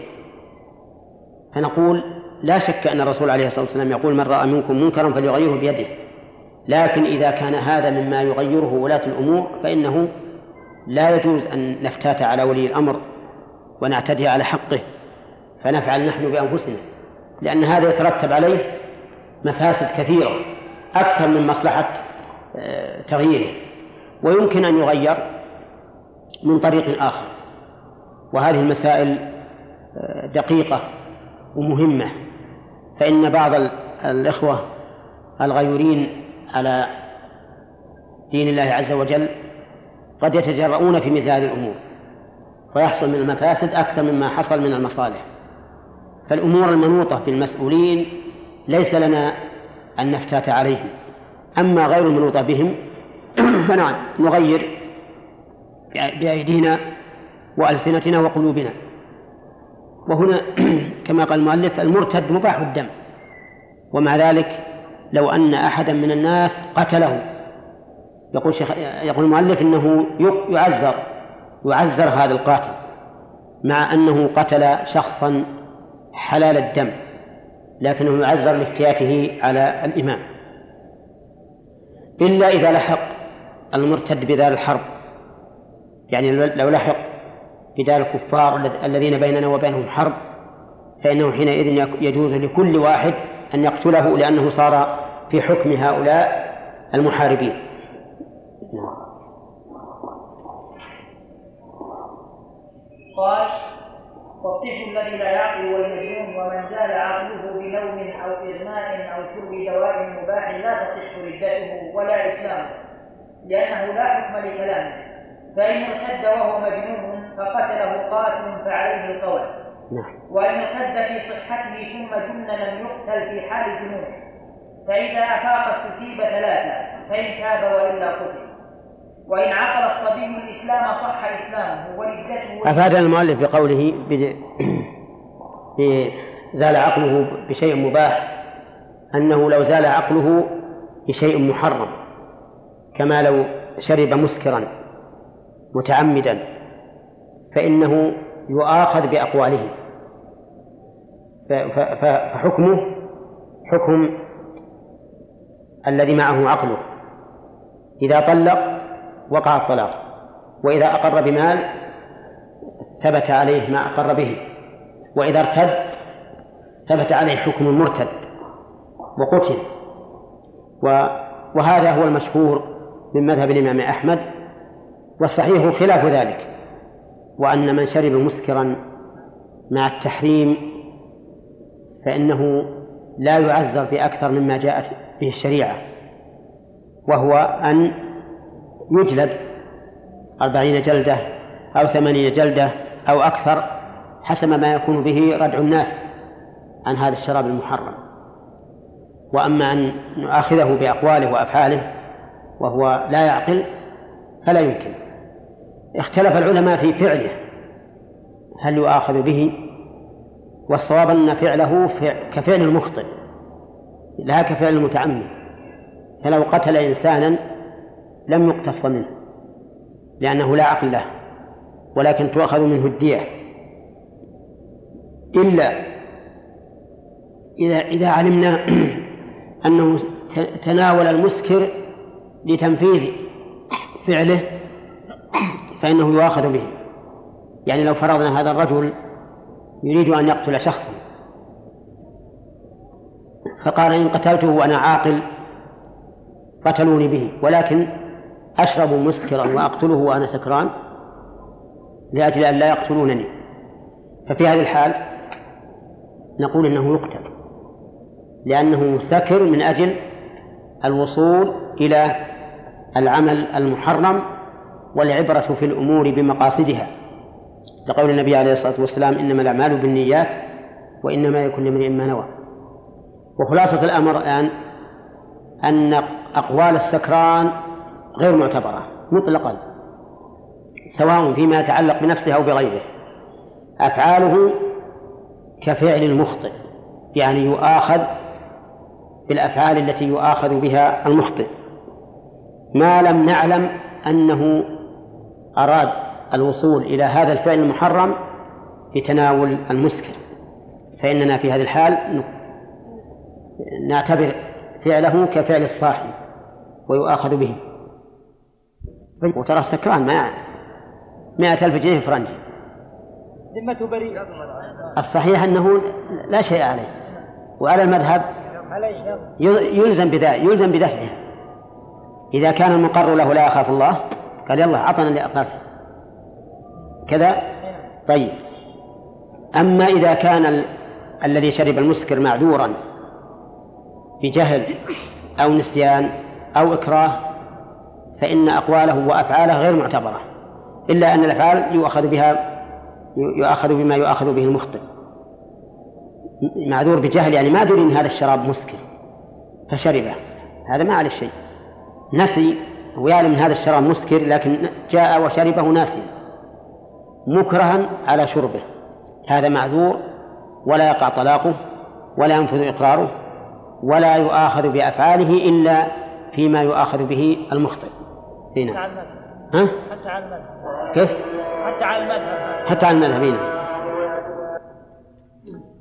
فنقول لا شك أن الرسول عليه الصلاة والسلام يقول من رأى منكم منكرا فليغيره بيده. لكن إذا كان هذا مما يغيره ولاة الأمور فإنه لا يجوز أن نفتات على ولي الأمر ونعتدي على حقه فنفعل نحن بأنفسنا. لأن هذا يترتب عليه مفاسد كثيرة أكثر من مصلحة آه، تغييره. ويمكن أن يغير من طريق آخر. وهذه المسائل آه، دقيقة. ومهمة. فإن بعض الإخوة الغيورين على دين الله عز وجل قد يتجرؤون في مثل هذه الأمور ويحصل من المفاسد أكثر مما حصل من المصالح. فالأمور المنوطة بالمسؤولين ليس لنا أن نفتات عليهم. أما غير المنوطة بهم [CLEARS THROAT] فنعم نغير بأيدينا وألسنتنا وقلوبنا. وهنا [CLEARS THROAT] كما قال المؤلف المرتد مباح الدم. ومع ذلك لو أن أحدا من الناس قتله يقول شيخ يقول المؤلف إنه يعذر يعذر هذا القاتل مع أنه قتل شخصا حلال الدم لكنه يعذر لافتياته على الإمام. إلا إذا لحق المرتد بدار الحرب. يعني لو لحق بدار الكفار الذين بيننا وبينهم حرب فإنه حينئذ يجوز لكل واحد أن يقتله لأنه صار في حكم هؤلاء المحاربين. قال والطفل الذي لا يعقل والمجنون ومن زال عقله بنوم أو إغماء أو شرب دواء مباح لا تصح ردته ولا إسلامه لأنه لا حكم لكلامه فإن ارتد وهو مجنون فقتله قاتل فعليه القول. نعم. وإن ارتد في صحته ثم جن لم يقتل في حال جنونه فإذا أفاق استتيب ثلاثة فإن تاب وإلا قتل. وإن عقل الصبي الإسلام صح إسلامه وردته أفاد المؤلف بقوله [CLEARS THROAT] زال عقله بشيء مباح أنه لو زال عقله بشيء محرم كما لو شرب مسكرا متعمدا. فإنه يؤاخذ بأقواله فحكمه حكم الذي معه عقله. إذا طلق وقع الطلاق وإذا أقر بمال ثبت عليه ما أقر به وإذا ارتد ثبت عليه حكم المرتد وقتل. وهذا هو المشهور من مذهب الإمام أحمد والصحيح خلاف ذلك. وأن من شرب مسكرا مع التحريم فإنه لا يعذر بأكثر مما جاءت به الشريعة وهو أن يجلد أربعين جلدة أو ثمانين جلدة أو أكثر حسب ما يكون به ردع الناس عن هذا الشراب المحرم. وأما أن نؤاخذه بأقواله وأفعاله وهو لا يعقل فلا يمكن. اختلف العلماء في فعله. هل يؤاخذ به؟ والصواب أن فعله كفعل المخطئ لا كفعل المتعمد. فلو قتل إنسانا لم يقتص منه لأنه لا عقل له ولكن تؤخذ منه الدية. إلا إذا إذا علمنا [CLEARS THROAT] أنه تناول المسكر لتنفيذ فعله فإنه يؤاخذ به. يعني لو فرضنا هذا الرجل يريد أن يقتل شخصا. فقال إن قتلته وأنا عاقل قتلوني به ولكن أشرب مسكرا وأقتله وأنا سكران لأجل أن لا يقتلونني. ففي هذه الحال نقول إنه يقتل لأنه سكر من أجل الوصول إلى العمل المحرم والعبرة في الأمور بمقاصدها. لقول النبي عليه الصلاة والسلام إنما الأعمال بالنيات وإنما يكون امرئ ما نوى. وخلاصة الأمر الآن أن أقوال السكران غير معتبرة مطلقا سواء فيما يتعلق بنفسه أو بغيره. أفعاله كفعل المخطئ يعني يؤاخذ بالأفعال التي يؤاخذ بها المخطئ. ما لم نعلم أنه أراد الوصول إلى هذا الفعل المحرم بتناول المسكر فإننا في هذه الحال نعتبر فعله كفعل الصاحب ويؤاخذ به. وترى السكران ما مائة ألف جنيه فرنجي. ذمته بريئة الصحيح أنه لا شيء عليه. وعلى المذهب يلزم بذلك يلزم بدفعه. إذا كان المقر له لا يخاف الله. قال يلا أعطنا اللي أخاف. كذا؟ طيب. أما إذا كان ال... الذي شرب المسكر معذورا بجهل أو نسيان أو إكراه فإن أقواله وأفعاله غير معتبرة إلا أن الأفعال يؤخذ بها يؤخذ بما يؤخذ به المخطئ. معذور بجهل يعني ما دري أن هذا الشراب مسكر فشربه. هذا ما عليه شيء. نسي ويعلم هذا الشراب مسكر لكن جاء وشربه ناسيا مكرها على شربه. هذا معذور ولا يقع طلاقه ولا ينفذ إقراره ولا يؤاخذ بأفعاله إلا فيما يؤاخذ به المخطئ. هنا ها؟ حتى على المذهب. كيف؟ حتى على المذهب. حتى على المذهب هنا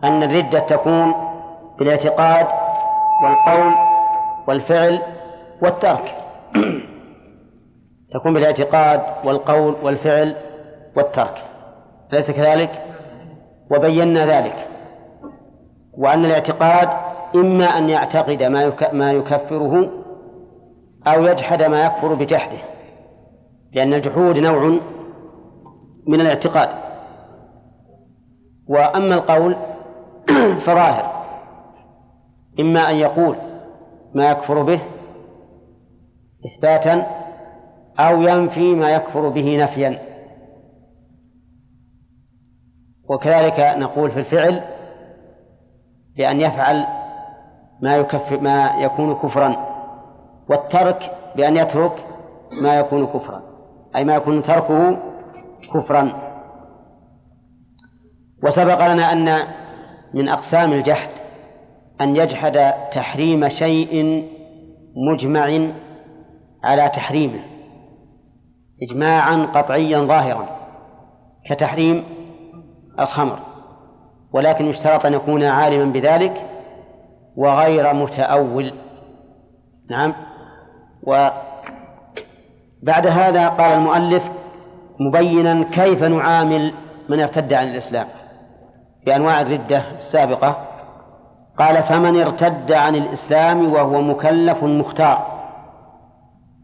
أن الردة تكون بالاعتقاد والقول والفعل والترك. [CLEARS THROAT] تكون بالاعتقاد والقول والفعل والترك. أليس كذلك؟ وبينا ذلك. وأن الاعتقاد إما أن يعتقد ما ما يكفره أو يجحد ما يكفر بجحده لأن الجحود نوع من الاعتقاد. وأما القول [CLEARS THROAT] فظاهر. إما أن يقول ما يكفر به إثباتا أو ينفي ما يكفر به نفيا. وكذلك نقول في الفعل بأن يفعل ما يكفر ما يكون كفرا والترك بأن يترك ما يكون كفرا أي ما يكون تركه كفرا. وسبق لنا أن من أقسام الجحد أن يجحد تحريم شيء مجمع على تحريمه. إجماعا قطعيا ظاهرا كتحريم الخمر. ولكن يشترط أن يكون عالما بذلك وغير متأول. نعم. وبعد هذا قال المؤلف مبينا كيف نعامل من ارتد عن الإسلام. بأنواع الردة السابقة. قال فمن ارتد عن الإسلام وهو مكلف مختار.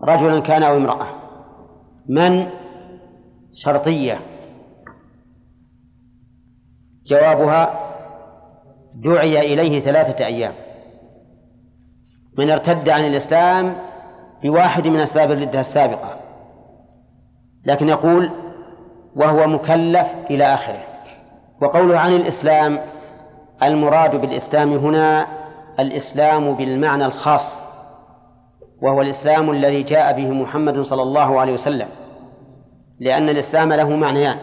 رجلا كان أو امرأة. من شرطية؟ جوابها دعي إليه ثلاثة أيام. من ارتد عن الإسلام بواحد من أسباب الردة السابقة لكن يقول وهو مكلف إلى آخره. وقوله عن الإسلام المراد بالإسلام هنا الإسلام بالمعنى الخاص. وهو الإسلام الذي جاء به محمد صلى الله عليه وسلم لأن الإسلام له معنيان.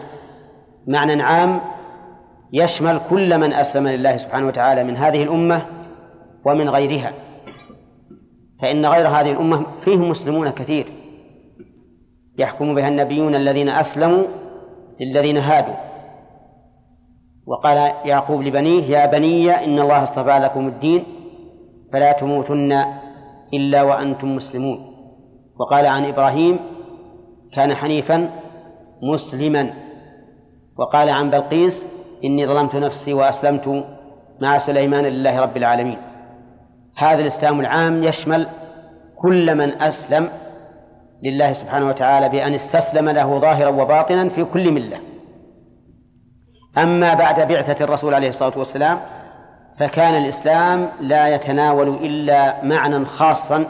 معنى عام يشمل كل من أسلم لله سبحانه وتعالى من هذه الأمة ومن غيرها. فإن غير هذه الأمة فيهم مسلمون كثير. يحكم بها النبيون الذين أسلموا للذين هادوا. وقال يعقوب لبنيه يا بني إن الله اصطفى لكم الدين فلا تموتن إلا وأنتم مسلمون. وقال عن إبراهيم كان حنيفا مسلما. وقال عن بلقيس إني ظلمت نفسي وأسلمت مع سليمان لله رب العالمين. هذا الإسلام العام يشمل كل من أسلم لله سبحانه وتعالى بأن استسلم له ظاهرا وباطنا في كل ملة. أما بعد بعثة الرسول عليه الصلاة والسلام فكان الإسلام لا يتناول إلا معنى خاصا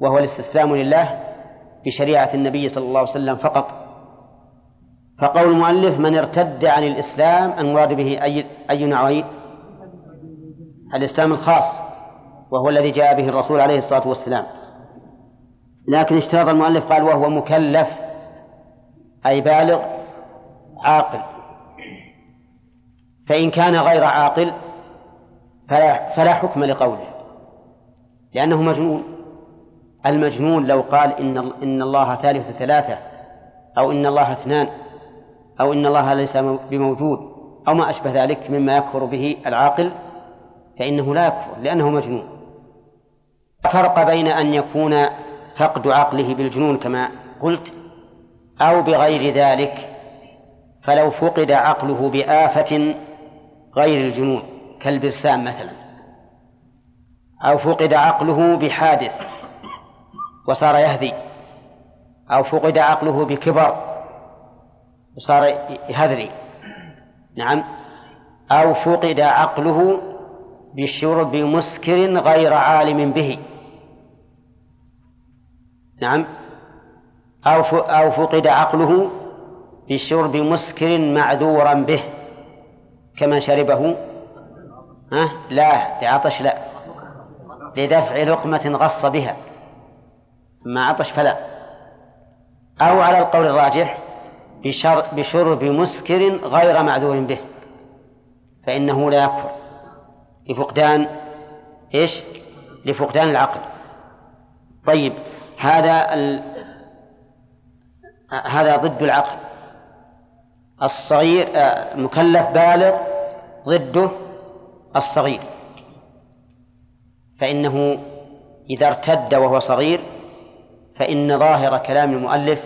وهو الاستسلام لله بشريعة النبي صلى الله عليه وسلم فقط. فقول المؤلف من ارتد عن الإسلام المراد به أي أي نوعين الإسلام الخاص وهو الذي جاء به الرسول عليه الصلاة والسلام. لكن اشترط المؤلف قال وهو مكلف أي بالغ عاقل. فإن كان غير عاقل فلا, فلا حكم لقوله. لأنه مجنون. المجنون لو قال إن إن الله ثالث ثلاثة أو إن الله اثنان أو إن الله ليس بموجود أو ما أشبه ذلك مما يكفر به العاقل فإنه لا يكفر لأنه مجنون. فرق بين أن يكون فقد عقله بالجنون كما قلت أو بغير ذلك فلو فقد عقله بآفة غير الجنون. كالبرسام مثلا. أو فقد عقله بحادث وصار يهذي أو فقد عقله بكبر وصار يهذري نعم. أو فقد عقله بشرب مسكر غير عالم به. نعم. أو أو فقد عقله بشرب مسكر معذورا به كما شربه. ها؟ لا لعطش لا. لدفع لقمة غص بها. ما عطش فلا. أو على القول الراجح بشرب مسكر غير معذور به. فإنه لا يكفر. لفقدان إيش؟ لفقدان العقل. طيب هذا ال... هذا ضد العقل. الصغير آه، مكلف بالغ ضده الصغير. فإنه إذا ارتد وهو صغير فإن ظاهر كلام المؤلف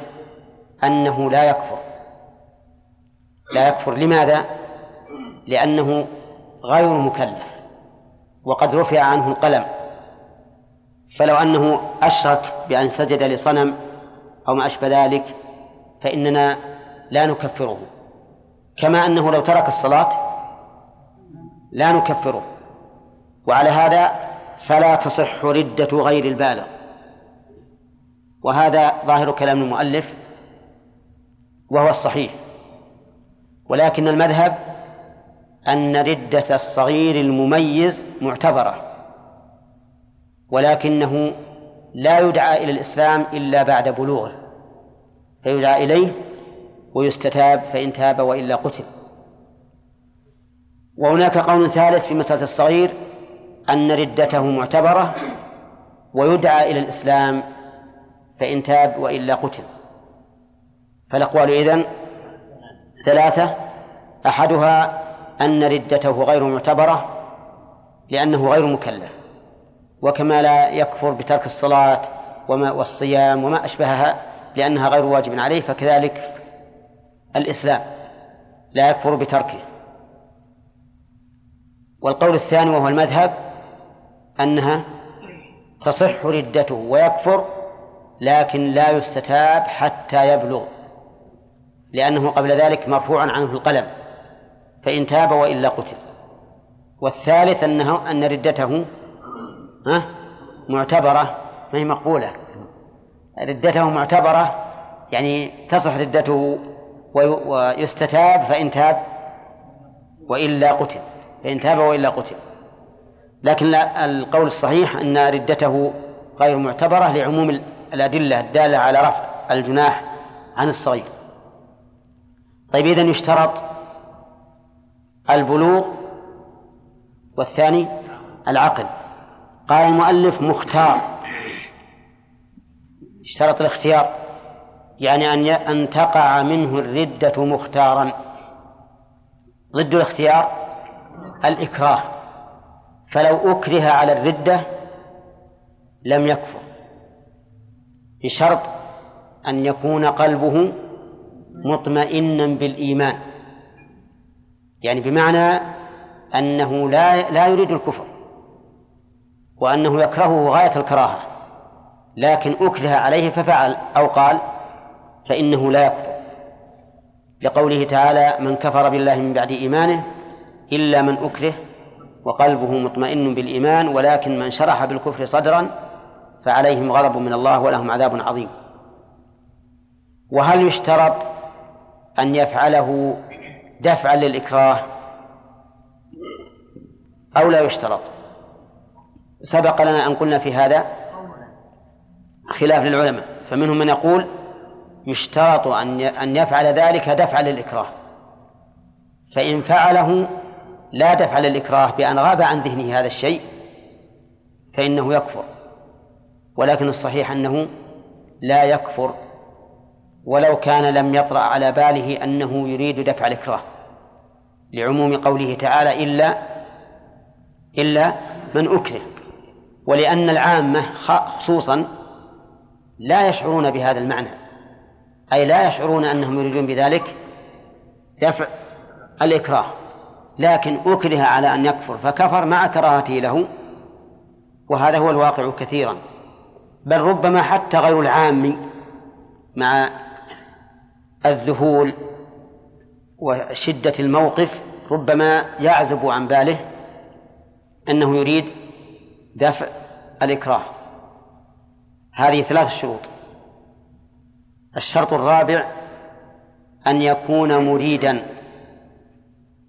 أنه لا يكفر. لا يكفر. لماذا؟ لأنه غير مكلف وقد رفع عنه القلم. فلو أنه أشرك بأن سجد لصنم أو ما أشبه ذلك فإننا لا نكفره. كما أنه لو ترك الصلاة لا نكفره. وعلى هذا فلا تصح ردة غير البالغ. وهذا ظاهر كلام المؤلف وهو الصحيح. ولكن المذهب أن ردة الصغير المميز معتبرة. ولكنه لا يدعى إلى الإسلام إلا بعد بلوغه. فيدعى إليه ويستتاب فإن تاب وإلا قتل. وهناك قول ثالث في مسألة الصغير أن ردته معتبرة ويدعى إلى الإسلام فإن تاب وإلا قتل. فالأقوال إذن ثلاثة أحدها أن ردته غير معتبرة لأنه غير مكلف وكما لا يكفر بترك الصلاة وما والصيام وما أشبهها لأنها غير واجب عليه فكذلك الإسلام لا يكفر بتركه. والقول الثاني وهو المذهب أنها تصح ردته ويكفر لكن لا يستتاب حتى يبلغ لأنه قبل ذلك مرفوع عنه القلم فإن تاب وإلا قتل. والثالث أنه أن ردته معتبرة ما هي مقبولة. ردته معتبرة يعني تصح ردته ويستتاب فإن تاب وإلا قتل. فإن تاب وإلا قتل. لكن القول الصحيح أن ردته غير معتبرة لعموم الأدلة الدالة على رفع الجناح عن الصغير. طيب إذن يشترط البلوغ والثاني العقل. قال المؤلف مختار. اشترط الاختيار يعني أن أن تقع منه الردة مختارا. ضد الاختيار الإكراه فلو أكره على الردة لم يكفر بشرط أن يكون قلبه مطمئنا بالإيمان يعني بمعنى أنه لا لا يريد الكفر وأنه يكرهه غاية الكراهة لكن أكره عليه ففعل أو قال فإنه لا يكفر لقوله تعالى من كفر بالله من بعد إيمانه إلا من أكره وقلبه مطمئن بالإيمان ولكن من شرح بالكفر صدرا فعليهم غضب من الله ولهم عذاب عظيم. وهل يشترط أن يفعله دفعا للإكراه؟ أو لا يشترط؟ سبق لنا أن قلنا في هذا خلاف للعلماء فمنهم من يقول يشترط أن أن يفعل ذلك دفعا للإكراه. فإن فعله لا دفع للإكراه بأن غاب عن ذهنه هذا الشيء فإنه يكفر. ولكن الصحيح أنه لا يكفر ولو كان لم يطرأ على باله أنه يريد دفع الإكراه لعموم قوله تعالى إلا إلا من أكره. ولأن العامة خصوصا لا يشعرون بهذا المعنى أي لا يشعرون أنهم يريدون بذلك دفع الإكراه. لكن أكره على أن يكفر فكفر مع كراهته له. وهذا هو الواقع كثيرا. بل ربما حتى غير العام مع الذهول وشدة الموقف ربما يعزب عن باله أنه يريد دفع الإكراه. هذه ثلاث شروط. الشرط الرابع أن يكون مريدا.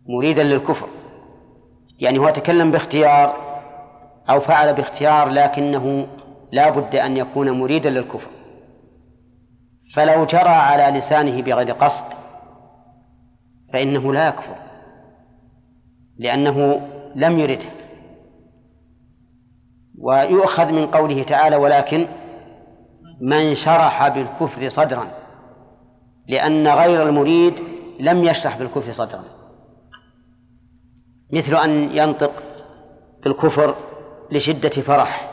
مريدا للكفر. يعني هو تكلم باختيار أو فعل باختيار لكنه لا بد أن يكون مريدا للكفر. فلو جرى على لسانه بغير قصد فإنه لا يكفر لأنه لم يرده. ويؤخذ من قوله تعالى ولكن من شرح بالكفر صدرا لأن غير المريد لم يشرح بالكفر صدرا. مثل أن ينطق بالكفر لشدة فرح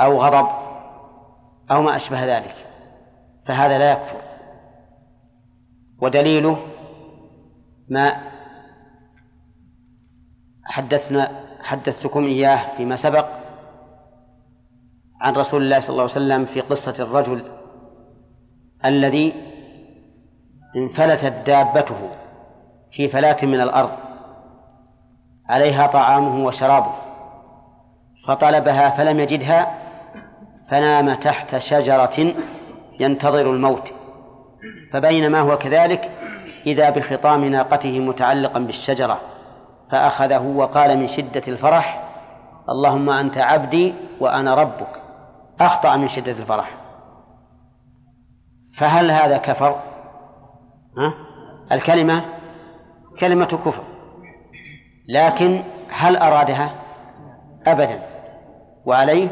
أو غضب أو ما أشبه ذلك فهذا لا يكفر. ودليله ما حدثنا حدثتكم إياه فيما سبق عن رسول الله صلى الله عليه وسلم في قصة الرجل الذي انفلتت دابته في فلاة من الأرض. عليها طعامه وشرابه. فطلبها فلم يجدها فنام تحت شجرة ينتظر الموت. فبينما هو كذلك إذا بخطام ناقته متعلقا بالشجرة فأخذه وقال من شدة الفرح اللهم أنت عبدي وأنا ربك. أخطأ من شدة الفرح. فهل هذا كفر؟ ها؟ الكلمة كلمة كفر. لكن هل أرادها؟ أبدا. وعليه؟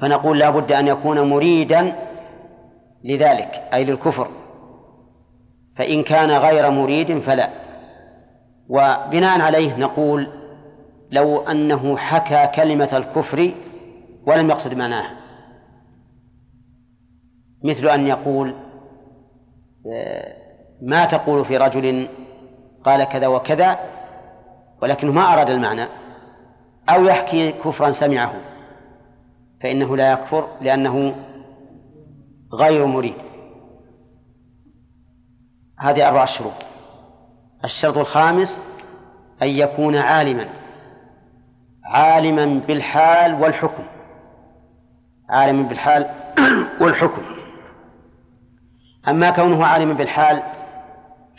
فنقول لا بد أن يكون مريدا لذلك أي للكفر. فإن كان غير مريد فلا. وبناء عليه نقول لو أنه حكى كلمة الكفر ولم يقصد معناها. مثل أن يقول آه، ما تقول في رجل قال كذا وكذا؟ ولكنه ما أراد المعنى أو يحكي كفرا سمعه فإنه لا يكفر لأنه غير مريد. هذه أربع شروط. الشرط الخامس أن يكون عالما عالما بالحال والحكم. عالما بالحال [CLEARS THROAT] والحكم. أما كونه عالما بالحال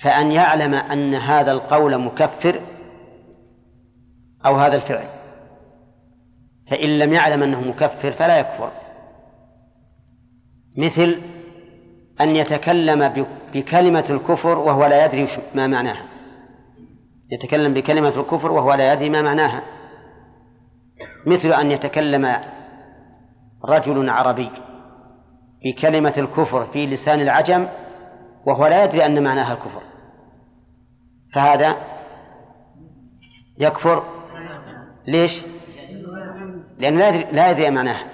فأن يعلم أن هذا القول مكفر أو هذا الفعل. فإن لم يعلم أنه مكفر فلا يكفر. مثل أن يتكلم بكلمة الكفر وهو لا يدري ما معناها. يتكلم بكلمة الكفر وهو لا يدري ما معناها. مثل أن يتكلم رجل عربي بكلمة الكفر في لسان العجم وهو لا يدري أن معناها الكفر. فهذا يكفر ليش؟ لأنه لا يدري, لا يدري معناها.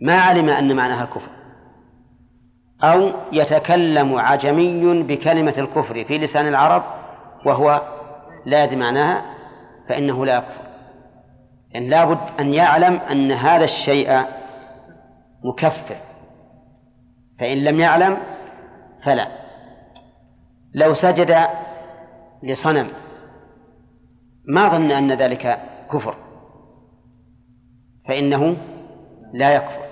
ما علم أن معناها الكفر. أو يتكلم عجمي بكلمة الكفر في لسان العرب وهو لا يدري معناها فإنه لا يكفر. لأن لابد أن يعلم أن هذا الشيء مكفر. فإن لم يعلم فلا. لو سجد لصنم ما ظن أن ذلك كفر فإنه لا يكفر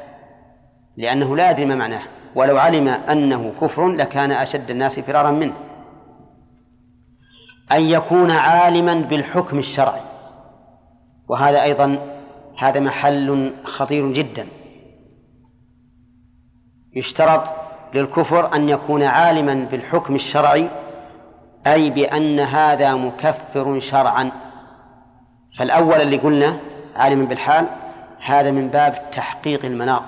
لأنه لا يدري ما معناه. ولو علم أنه كفر لكان أشد الناس فرارا منه. أن يكون عالما بالحكم الشرعي. وهذا أيضا هذا محل خطير جدا. يشترط للكفر أن يكون عالما بالحكم الشرعي أي بأن هذا مكفر شرعا. فالأول اللي قلنا عالما بالحال هذا من باب تحقيق المناط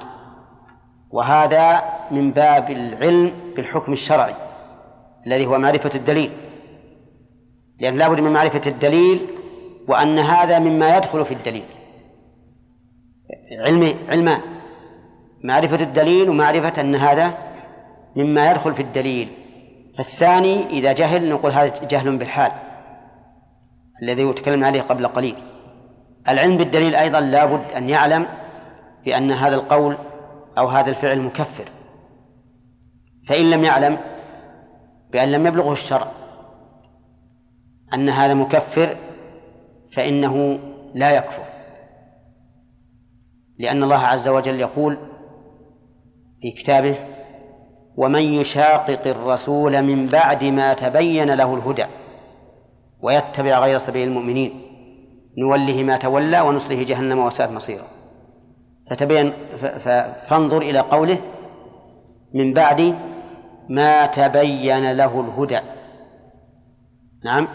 وهذا من باب العلم بالحكم الشرعي الذي هو معرفة الدليل. لأن لا بد من معرفة الدليل وأن هذا مما يدخل في الدليل. علم علمان معرفة الدليل ومعرفة أن هذا مما يدخل في الدليل. فالثاني إذا جهل نقول هذا جهل بالحال. الذي يتكلم عليه قبل قليل. العلم بالدليل أيضا لا بد أن يعلم بأن هذا القول أو هذا الفعل مكفر. فإن لم يعلم بأن لم يبلغه الشرع أن هذا مكفر فإنه لا يكفر. لأن الله عز وجل يقول في كتابه ومن يشاقق الرسول من بعد ما تبين له الهدى ويتبع غير سبيل المؤمنين. نوله ما تولى ونصله جهنم وساءت مصيرا فتبين فانظر إلى قوله من بعد ما تبين له الهدى. نعم.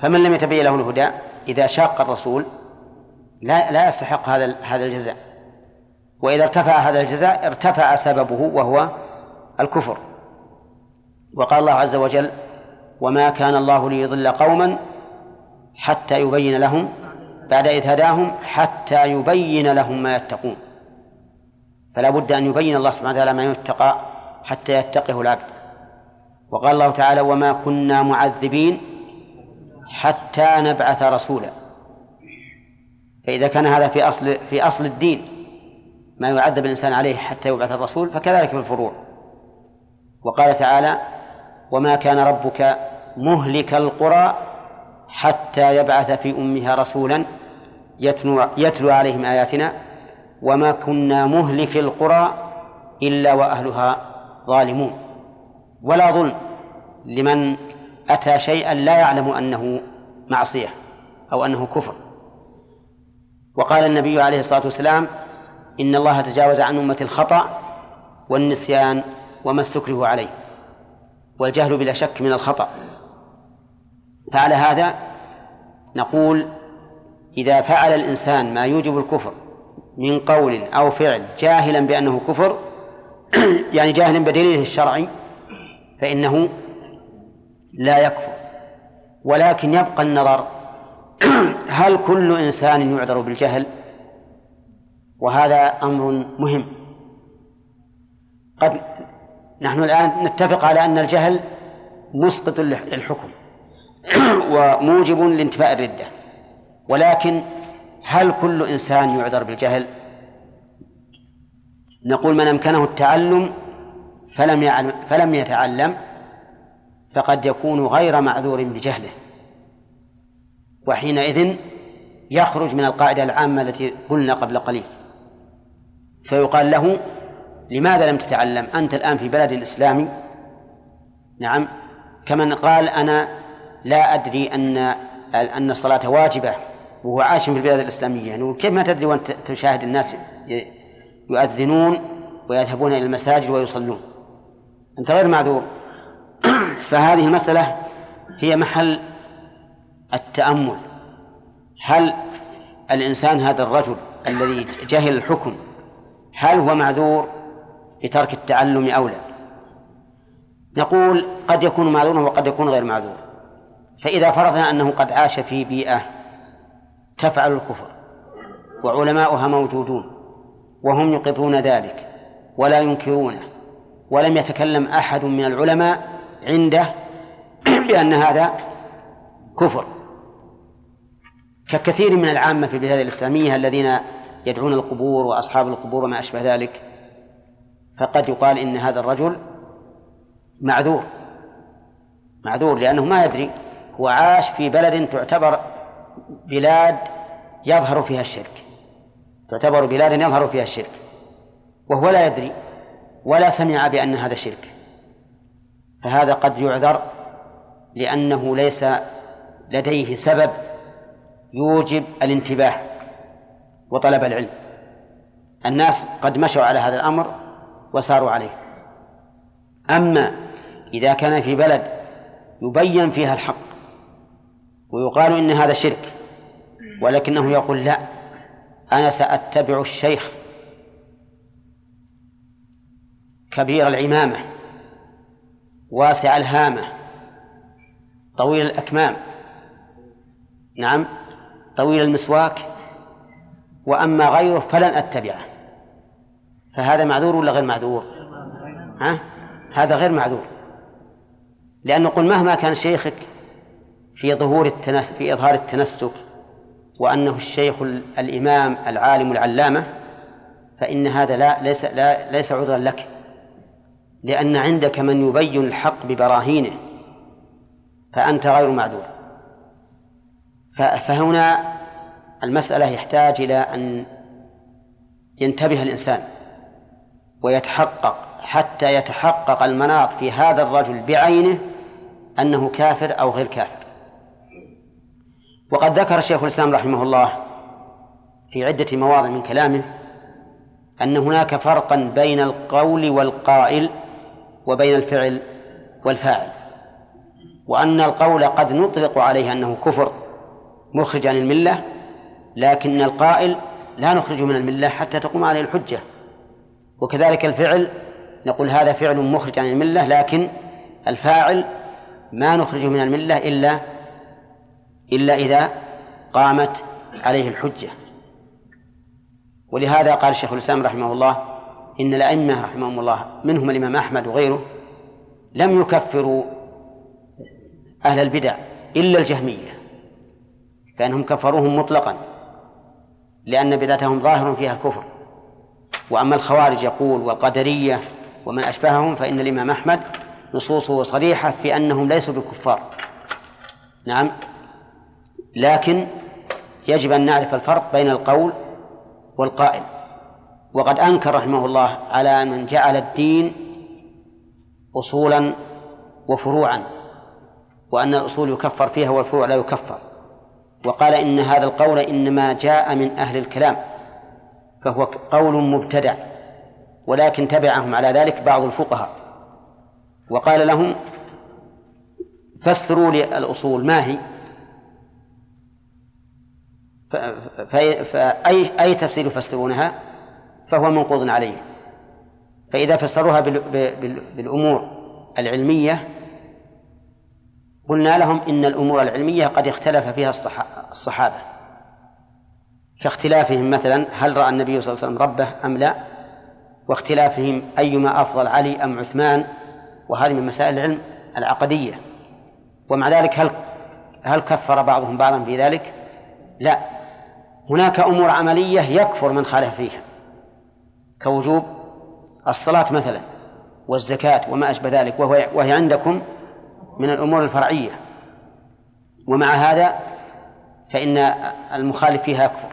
فمن لم يتبين له الهدى إذا شاق الرسول لا لا يستحق هذا هذا الجزاء. وإذا ارتفع هذا الجزاء ارتفع سببه وهو الكفر. وقال الله عز وجل وما كان الله ليضل قوما حتى يبين لهم بعد إذ هداهم حتى يبين لهم ما يتقون. فلا بد أن يبين الله سبحانه وتعالى ما يتقى حتى يتقه العبد. وقال الله تعالى وما كنا معذبين حتى نبعث رسولا. فإذا كان هذا في أصل في أصل الدين ما يعذب الإنسان عليه حتى يبعث الرسول فكذلك في الفروع. وقال تعالى وما كان ربك مهلك القرى حتى يبعث في أمها رسولا يتلو, عليهم آياتنا وما كنا مهلك القرى إلا وأهلها ظالمون. ولا ظلم لمن أتى شيئا لا يعلم أنه معصية أو أنه كفر. وقال النبي عليه الصلاة والسلام إن الله تجاوز عن أمة الخطأ والنسيان وما استكره عليه. والجهل بلا شك من الخطأ. فعلى هذا نقول إذا فعل الإنسان ما يوجب الكفر من قول أو فعل جاهلا بأنه كفر [CLEARS THROAT] يعني جاهلا بدليله الشرعي فإنه لا يكفر. ولكن يبقى النظر [CLEARS THROAT] هل كل إنسان يعذر بالجهل؟ وهذا أمر مهم. قد نحن الآن نتفق على أن الجهل مسقط للحكم [CLEARS THROAT] وموجب لانتفاء الردة. ولكن هل كل إنسان يعذر بالجهل؟ نقول من أمكنه التعلم فلم يعلم فلم يتعلم فقد يكون غير معذور بجهله. وحينئذ يخرج من القاعدة العامة التي قلنا قبل قليل. فيقال له لماذا لم تتعلم أنت الآن في بلد إسلامي نعم. كمن قال أنا لا أدري أن أن الصلاة واجبة وهو عاش في البلاد الإسلامية. يعني كيف ما تدري وأنت تشاهد الناس يؤذنون ويذهبون إلى المساجد ويصلون؟ أنت غير معذور. [CLEARS THROAT] فهذه المسألة هي محل التأمل. هل الإنسان هذا الرجل الذي جهل الحكم هل هو معذور؟ بترك التعلم أو لا نقول قد يكون معذورا وقد يكون غير معذور. فإذا فرضنا أنه قد عاش في بيئة تفعل الكفر وعلماؤها موجودون وهم يقرون ذلك ولا ينكرونه ولم يتكلم أحد من العلماء عنده [CLEARS THROAT] بأن هذا كفر. ككثير من العامة في البلاد الإسلامية الذين يدعون القبور وأصحاب القبور وما أشبه ذلك فقد يقال إن هذا الرجل معذور. معذور لأنه ما يدري هو عاش في بلد تعتبر بلاد يظهر فيها الشرك. تعتبر بلاد يظهر فيها الشرك. وهو لا يدري ولا سمع بأن هذا شرك. فهذا قد يعذر لأنه ليس لديه سبب يوجب الانتباه وطلب العلم. الناس قد مشوا على هذا الأمر وساروا عليه. أما إذا كان في بلد يبين فيها الحق ويقال إن هذا شرك ولكنه يقول لا أنا سأتبع الشيخ كبير العمامة واسع الهامة طويل الأكمام نعم طويل المسواك وأما غيره فلن أتبعه. فهذا معذور ولا غير معذور؟ ها؟ هذا غير معذور. لأن نقول مهما كان شيخك في ظهور التنس في إظهار التنسك وأنه الشيخ الإمام العالم العلامة فإن هذا لا ليس لا ليس عذرا لك. لأن عندك من يبين الحق ببراهينه فأنت غير معذور. فهنا المسألة يحتاج إلى أن ينتبه الإنسان. ويتحقق حتى يتحقق المناط في هذا الرجل بعينه أنه كافر أو غير كافر. وقد ذكر الشيخ الإسلام رحمه الله في عدة مواضع من كلامه أن هناك فرقا بين القول والقائل وبين الفعل والفاعل وأن القول قد نطلق عليه أنه كفر مخرج عن الملة لكن القائل لا نخرج من الملة حتى تقوم عليه الحجة. وكذلك الفعل نقول هذا فعل مخرج عن الملة لكن الفاعل ما نخرج من الملة إلا إلا إذا قامت عليه الحجة. ولهذا قال الشيخ الإسلام رحمه الله إن الأئمة رحمهم الله منهم الإمام أحمد وغيره لم يكفروا أهل البدع إلا الجهمية فإنهم كفروهم مطلقا لأن بدعتهم ظاهر فيها الكفر وأما الخوارج يقول والقدرية ومن أشبههم فإن الإمام أحمد نصوصه صريحة في أنهم ليسوا بكفار. نعم. لكن يجب أن نعرف الفرق بين القول والقائل. وقد أنكر رحمه الله على من جعل الدين أصولا وفروعا وأن الأصول يكفر فيها والفروع لا يكفر. وقال إن هذا القول إنما جاء من أهل الكلام. فهو قول مبتدع ولكن تبعهم على ذلك بعض الفقهاء. وقال لهم فسروا لي الأصول ما هي؟ فأي أي تفسير يفسرونها؟ فهو منقوض عليه. فإذا فسروها بالأمور العلمية قلنا لهم إن الأمور العلمية قد اختلف فيها الصحابة. كاختلافهم مثلا هل رأى النبي صلى الله عليه وسلم ربه أم لا؟ واختلافهم أيما أفضل علي أم عثمان؟ وهذه من مسائل العلم العقدية. ومع ذلك هل هل كفر بعضهم بعضا في ذلك؟ لا. هناك أمور عملية يكفر من خالف فيها. كوجوب الصلاة مثلا والزكاة وما أشبه ذلك وهو وهي عندكم من الأمور الفرعية. ومع هذا فإن المخالف فيها يكفر.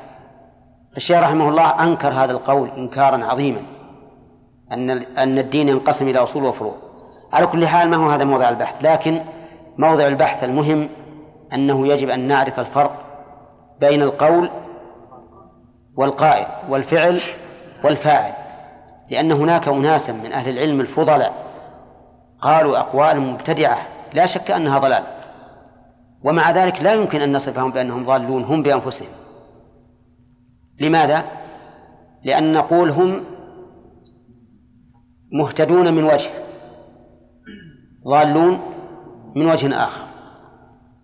الشيخ رحمه الله أنكر هذا القول إنكارا عظيما أن أن الدين ينقسم إلى أصول وفروع. على كل حال ما هو هذا موضع البحث لكن موضع البحث المهم أنه يجب أن نعرف الفرق بين القول والقائل والفعل والفاعل لأن هناك أناسا من أهل العلم الفضلاء قالوا أقوال مبتدعة لا شك أنها ضلال ومع ذلك لا يمكن أن نصفهم بأنهم ضالون هم بأنفسهم. لماذا؟ لأن نقول هم مهتدون من وجه ضالون من وجه آخر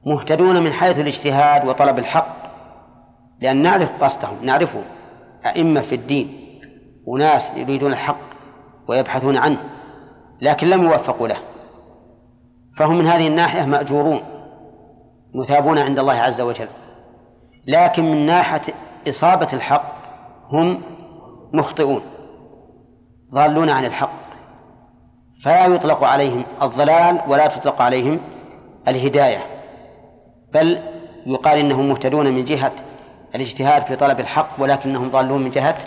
مهتدون من حيث الاجتهاد وطلب الحق لأن نعرف قصدهم نعرفه أئمة في الدين وناس يريدون الحق ويبحثون عنه لكن لم يوفقوا له فهم من هذه الناحية مأجورون مثابون عند الله عز وجل لكن من ناحية إصابة الحق هم مخطئون ضالون عن الحق فلا يطلق عليهم الضلال ولا تطلق عليهم الهداية بل يقال إنهم مهتدون من جهة الاجتهاد في طلب الحق ولكنهم ضالون من جهة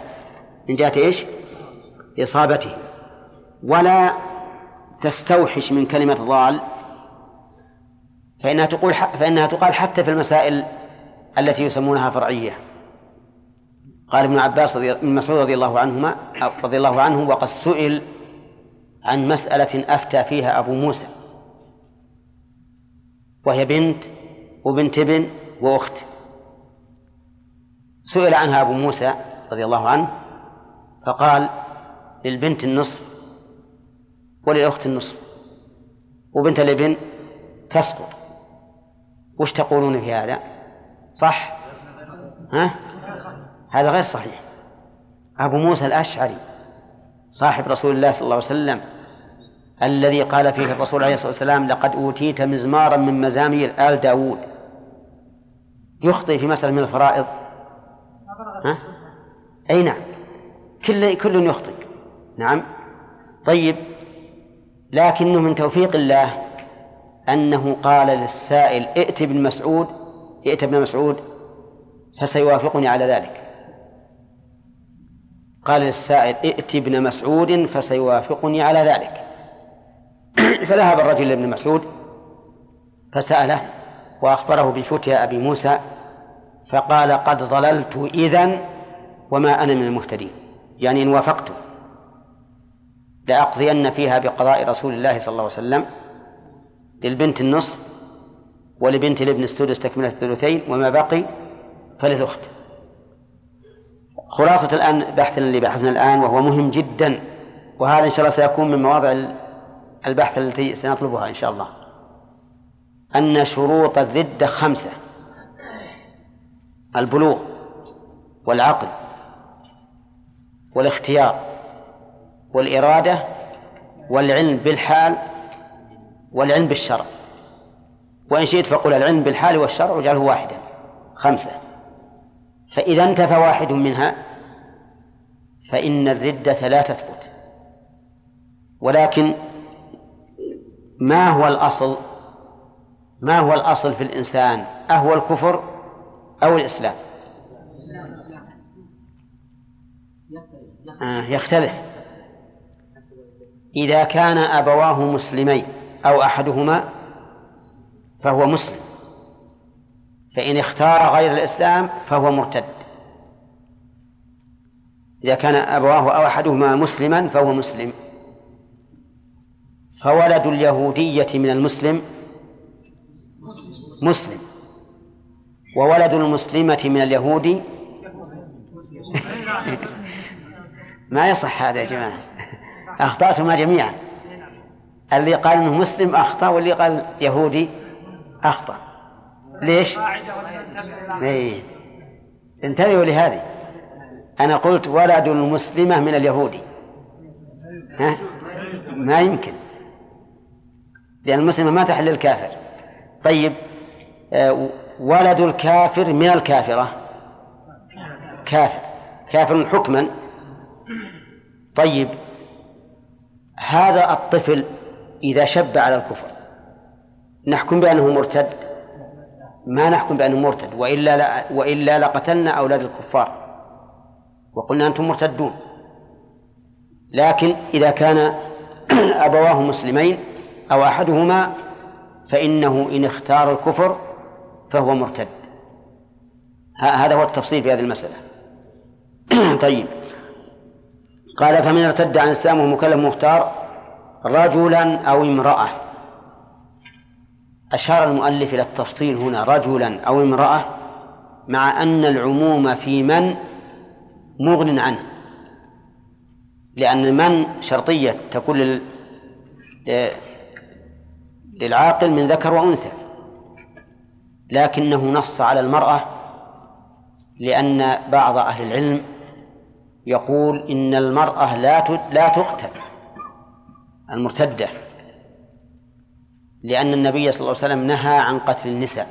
من جهة إيش؟ إصابته ولا تستوحش من كلمة ضال فإنها تقول فإنها تقال حتى في المسائل التي يسمونها فرعية قال ابن عباس رضي ابن مسعود رضي الله عنهما رضي الله عنه وقد سئل عن مسألة أفتى فيها أبو موسى. وهي بنت وبنت ابن وأخت. سئل عنها أبو موسى رضي الله عنه فقال للبنت النصف وللأخت النصف. وبنت الابن تسقط. وش تقولون في هذا؟ صح؟ ها؟ هذا غير صحيح. أبو موسى الأشعري صاحب رسول الله صلى الله عليه وسلم الذي قال فيه الرسول عليه الصلاة والسلام لقد أوتيت مزمارا من مزامير آل داود. يخطئ في مسألة من الفرائض. ها؟ أي نعم. كل كل يخطئ. نعم. طيب. لكنه من توفيق الله أنه قال للسائل ائت ابن مسعود. ائت ابن مسعود فسيوافقني على ذلك. قال للسائل ائت ابن مسعود فسيوافقني على ذلك. [CLEARS THROAT] فذهب الرجل لابن مسعود فسأله وأخبره بفتيا أبي موسى فقال قد ضللت إذن وما أنا من المهتدين يعني إن وافقت. لأقضين فيها بقضاء رسول الله صلى الله عليه وسلم للبنت النصف ولبنت الابن السدس تكملة الثلثين وما بقي فللأخت. خلاصة الآن بحثنا اللي بحثنا الآن وهو مهم جدا وهذا إن شاء الله سيكون من مواضع البحث التي سنطلبها إن شاء الله. أن شروط الردة خمسة البلوغ والعقل والاختيار والإرادة والعلم بالحال والعلم بالشرع. وإن شئت فقل العلم بالحال والشرع واجعله واحدا. خمسة فإذا انتفى واحد منها فإن الردة لا تثبت. ولكن ما هو الأصل؟ ما هو الأصل في الإنسان؟ أهو الكفر أو الإسلام؟ آه يختلف. إذا كان أبواه مسلمين أو أحدهما فهو مسلم. فإن اختار غير الإسلام فهو مرتد. إذا كان أبواه أو أحدهما مسلما فهو مسلم. فولد اليهودية من المسلم مسلم. وولد المسلمة من اليهودي [LAUGHS] ما يصح هذا يا جماعة. أخطأتما جميعا. اللي قال إنه مسلم أخطأ واللي قال يهودي أخطأ. ليش؟ إيه انتبهوا لهذه. أنا قلت ولد المسلمة من اليهودي. ها؟ ما يمكن. لأن المسلمة ما تحل الكافر طيب آه، ولد الكافر من الكافرة. كافر. كافر حكما. طيب هذا الطفل إذا شب على الكفر نحكم بأنه مرتد؟ ما نحكم بأنه مرتد وإلا لا وإلا لقتلنا أولاد الكفار. وقلنا أنتم مرتدون. لكن إذا كان [CLEARS THROAT] أبواه مسلمين أو أحدهما فإنه إن اختار الكفر فهو مرتد. هذا هو التفصيل في هذه المسألة. [CLEARS THROAT] طيب. قال فمن ارتد عن الإسلام وهو مكلف مختار رجلا أو امرأة. أشار المؤلف إلى التفصيل هنا رجلا أو امرأة مع أن العموم في من مغن عنه. لأن من شرطية تكون للعاقل من ذكر وأنثى. لكنه نص على المرأة لأن بعض أهل العلم يقول إن المرأة لا لا تقتل المرتدة. لأن النبي صلى الله عليه وسلم نهى عن قتل النساء.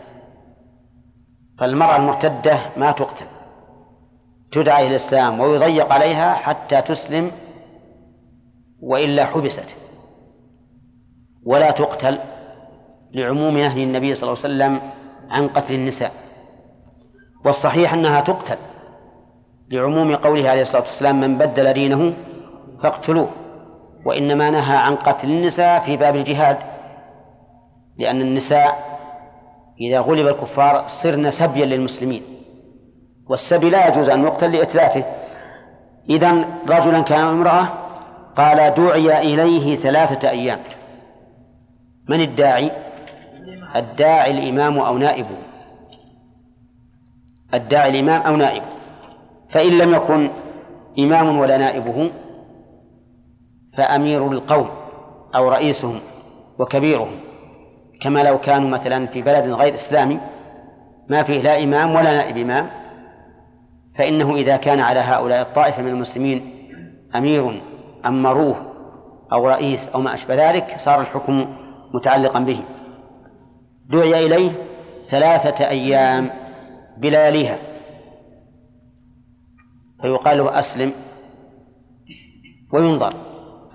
فالمرأة المرتدة ما تقتل تدعى إلى الإسلام ويضيق عليها حتى تسلم وإلا حبست. ولا تقتل لعموم نهي النبي صلى الله عليه وسلم عن قتل النساء. والصحيح أنها تقتل لعموم قوله عليه الصلاة والسلام من بدل دينه فاقتلوه وإنما نهى عن قتل النساء في باب الجهاد. لأن النساء إذا غلب الكفار صرن سبيا للمسلمين والسبي لا يجوز أن يقتل لإتلافه. إذا رجلا كان امرأة قال دعي إليه ثلاثة أيام. من الداعي؟ الداعي الإمام أو نائبه الداعي الإمام أو نائبه فإن لم يكن إمام ولا نائبه فأمير القوم أو رئيسهم وكبيرهم. كما لو كانوا مثلا في بلد غير إسلامي ما فيه لا إمام ولا نائب إمام فإنه إذا كان على هؤلاء الطائفة من المسلمين أمير أمروه أو رئيس أو ما أشبه ذلك صار الحكم متعلقا به. دعي إليه ثلاثة أيام بلياليها فيقال له أسلم وينظر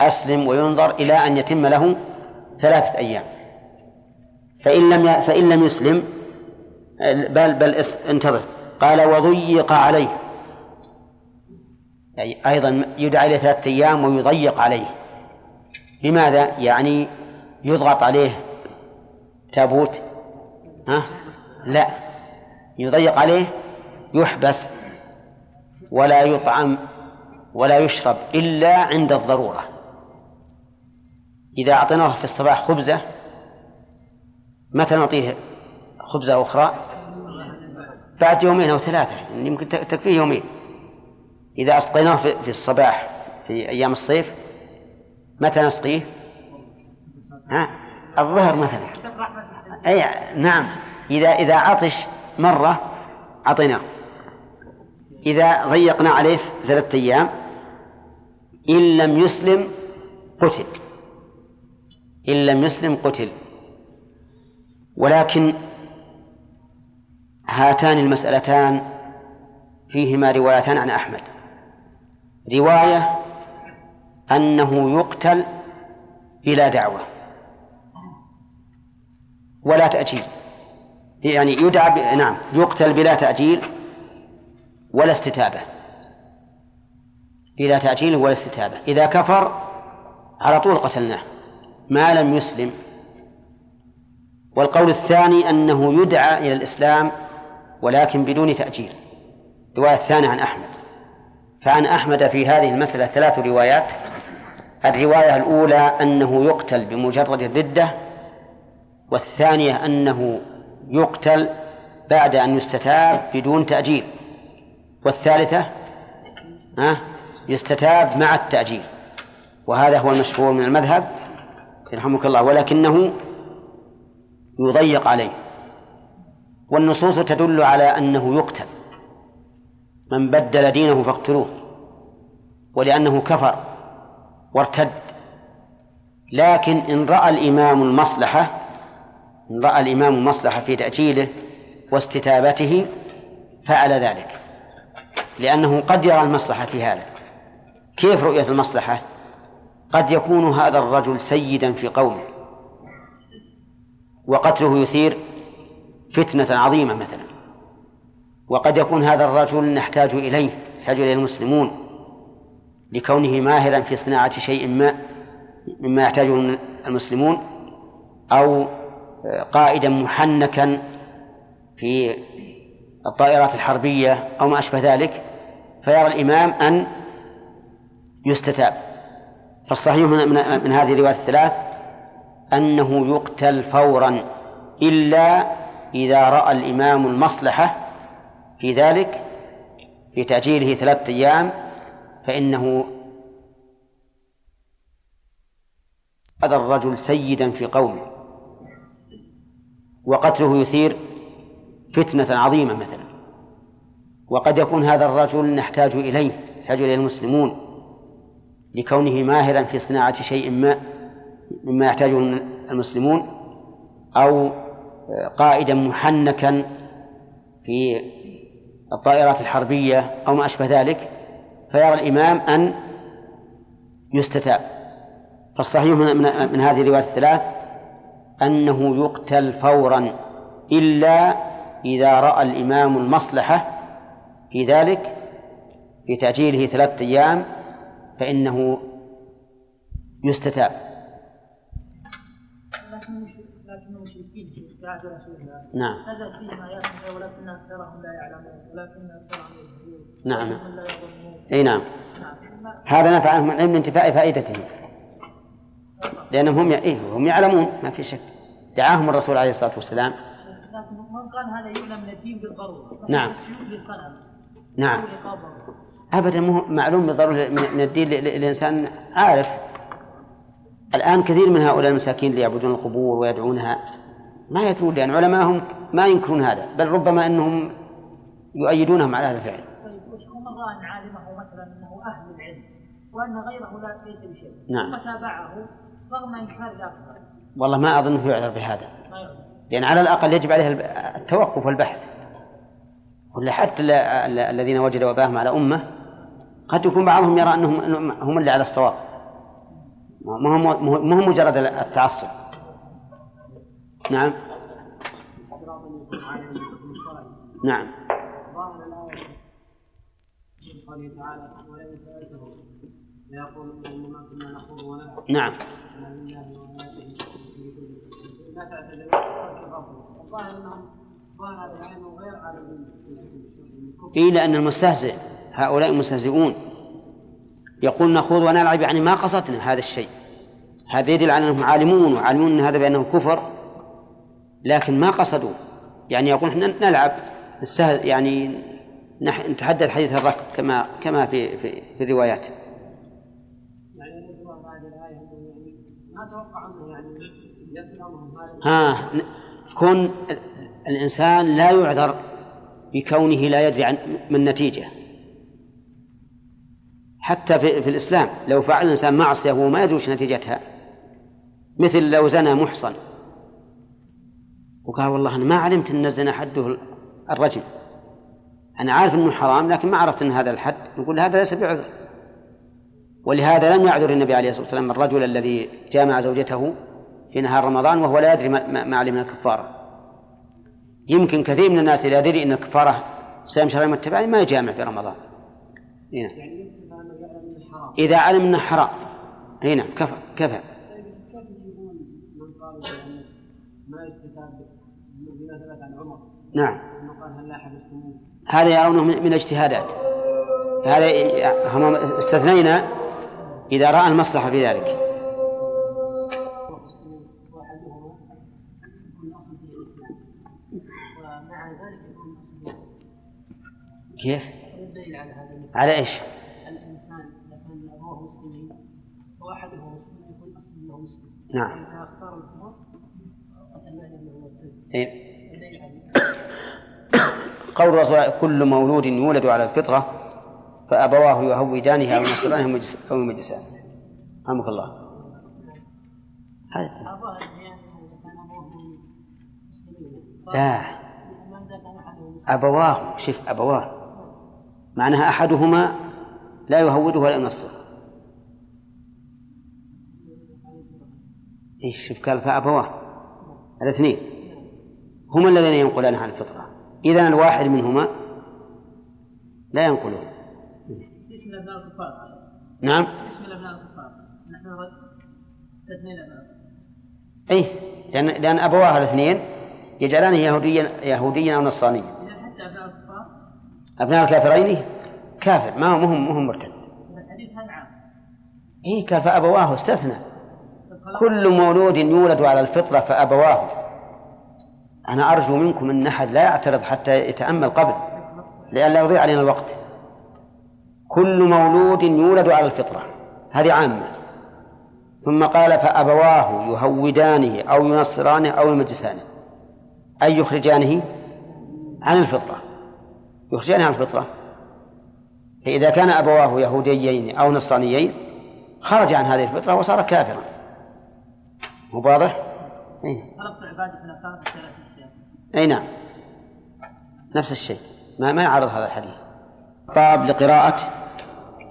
أسلم وينظر إلى أن يتم له ثلاثة أيام. فإن لم فإن لم يسلم بل بل انتظر. قال وضيق عليه. يعني أيضا يدعى إلى ثلاثة أيام ويضيق عليه. لماذا؟ يعني يضغط عليه تابوت. ها؟ لا. يضيق عليه يحبس ولا يطعم ولا يشرب إلا عند الضرورة. إذا أعطيناه في الصباح خبزة متى نعطيه خبزة أخرى؟ بعد يومين أو ثلاثة يعني يمكن تكفيه يومين. إذا أسقيناه في الصباح في أيام الصيف متى نسقيه؟ ها؟ الظهر مثلا. أي نعم. إذا إذا عطش مرة أعطيناه إذا ضيقنا عليه ثلاثة أيام إن لم يسلم قتل. إن لم يسلم قتل. ولكن هاتان المسألتان فيهما روايتان عن أحمد. رواية أنه يقتل بلا دعوة. ولا تأجيل. يعني يدعى ب... نعم يقتل بلا تأجيل ولا استتابة. بلا تأجيل ولا استتابة. إذا كفر على طول قتلناه. ما لم يسلم والقول الثاني أنه يدعى إلى الإسلام ولكن بدون تأجيل. رواية ثانية عن أحمد. فعن أحمد في هذه المسألة ثلاث روايات. الرواية الأولى أنه يقتل بمجرد الردة والثانية أنه يقتل بعد أن يستتاب بدون تأجيل والثالثة يستتاب مع التأجيل. وهذا هو المشهور من المذهب يرحمك الله ولكنه يضيق عليه. والنصوص تدل على أنه يقتل. من بدل دينه فاقتلوه. ولأنه كفر وارتد. لكن إن رأى الإمام المصلحة إن رأى الإمام المصلحة في تأجيله واستتابته فعل ذلك. لأنه قد يرى المصلحة في هذا. كيف رؤية المصلحة؟ قد يكون هذا الرجل سيدا في قومه. وقتله يثير فتنة عظيمة مثلا. وقد يكون هذا الرجل نحتاج إليه يحتاج إليه المسلمون لكونه ماهرا في صناعة شيء ما مما يحتاجه المسلمون أو قائدا محنكا في الطائرات الحربية أو ما أشبه ذلك فيرى الإمام أن يستتاب. فالصحيح من, من هذه الروايات الثلاث أنه يقتل فورا إلا إذا رأى الإمام المصلحة في ذلك في تأجيله ثلاثة أيام فإنه هذا الرجل سيدا في قومه وقتله يثير فتنة عظيمة مثلا. وقد يكون هذا الرجل نحتاج إليه يحتاج إليه المسلمون لكونه ماهرا في صناعة شيء ما. مما يحتاجه المسلمون أو قائدا محنكا في الطائرات الحربية أو ما أشبه ذلك فيرى الإمام أن يستتاب. فالصحيح من, هذه الروايات الثلاث أنه يقتل فورا إلا إذا رأى الإمام المصلحة في ذلك في تأجيله ثلاثة أيام فإنه يستتاب لكن المشركين في عهد رسول الله. نعم. نزل فيهم آيات ولكن أكثرهم لا يعلمون ولكن أكثرهم يجهلون. نعم. لا يظنون. أي نعم. نعم. هذا نفع عنهم العلم لانتفاء فائدته لأنهم هم إيه هم يعلمون ما في شك. دعاهم الرسول عليه الصلاة والسلام. لكن من قال هذا يعلم من الدين بالضرورة نعم. نعم. أبدا مو معلوم بالضرورة من الدين ل- ل- الإنسان عارف. الآن كثير من هؤلاء المساكين اللي يعبدون القبور ويدعونها ما يدرون لأن علماءهم ما ينكرون هذا بل ربما أنهم يؤيدونهم على هذا الفعل. طيب هو مرة أن عالمه مثلا أنه أهل العلم وأن غيره لا ليس بشيء نعم. ثم تابعه رغم إنكار الأكثر والله ما أظنه يعذر بهذا. ما يعلم. لأن على الأقل يجب عليه التوقف والبحث. ولا حتى ال- ال- الذين وجدوا وباهم على أمة قد يكون بعضهم يرى أنهم هم اللي على الصواب. ما هو مجرد التعصب. نعم. نعم. الآية قوله تعالى سألتهم إنما كنا نخوض ونلعب نعم. لا أنهم إيه لأن المستهزئ هؤلاء المستهزئون. يقول نخوض ونلعب يعني ما قصدنا هذا الشيء. هذا يدل على أنهم عالمون وعالمون أن هذا بأنه كفر. لكن ما قصدوا. يعني يقول إحنا نلعب. نستهزئ يعني نتحدث حديث الركب كما كما في في, في الروايات يعني ما أنه يعني ها كون ال- الإنسان لا يعذر بكونه لا يدري عن من نتيجة. حتى في, في الإسلام لو فعل الإنسان معصية وهو ما يدري وش نتيجتها مثل لو زنى محصن. وقال والله أنا ما علمت أن الزنا حده الرجم أنا عارف أنه حرام لكن ما عرفت أن هذا الحد. نقول هذا ليس بعذر. ولهذا لم يعذر النبي عليه الصلاة والسلام الرجل الذي جامع زوجته في نهار رمضان وهو لا يدري ما, علم من الكفارة. يمكن كثير من الناس إذا يدري أن الكفارة صيام شهرين متبعين ما يجامع في رمضان. هنا. يعني يعلم أنه حرام. إذا علم أنه حرام. هنا نعم. كفى كفى طيب كيف يجيبون من قال بأنه ما يستتاب ثبت عن عمر. نعم. قال هل لا هذا يرونه من من اجتهادات هذا استثنينا إذا رأى المصلحة في ذلك. كيف؟ على إيش؟ الانسان اذا كان ابوه مسلمين مسلم يكون انه مسلم نعم. إذا اختار الكفر قتلناه لأنه مرتد إيه. على قول الرسول كل مولود يولد على الفطرة فأبواه يهودانه أو ينصرانه أو يمجس- أو يمجسانه رحمك الله. هذا. لا. أبواه شوف أبواه. معناها أحدهما لا يهوده ولا ينصره إيش شوف قال فأبواه. الاثنين هما الذين ينقلان عن الفطرة. إذا الواحد منهما لا ينقلون ليش من ابناء الكفار؟ نعم. ليش من ابناء الكفار؟ نحن اثنين ابناء أي لأن لأن أبواه الاثنين يجعلانه يهوديا يهوديا أو نصرانيا. حتى أبناء الكفار. أبناء الكافرين؟ كافر. ما هو مهم مهم مرتد. الحديث هذا عام؟ إيه قال فأبواه استثنى. كل مولود يولد على الفطرة فأبواه. أنا أرجو منكم أن أحد لا يعترض حتى يتأمل قبل لئلا يضيع علينا الوقت. كل مولود يولد على الفطرة هذه عامة. ثم قال فأبواه يهودانه أو ينصرانه أو يمجسانه. أي يخرجانه؟ عن الفطرة. يخرجانه عن الفطرة. فإذا كان أبواه يهوديين أو نصرانيين خرج عن هذه الفطرة وصار كافرا. مو واضح؟ إيه. أي نعم. نفس الشيء. ما ما يعرض هذا الحديث. طاب لقراءة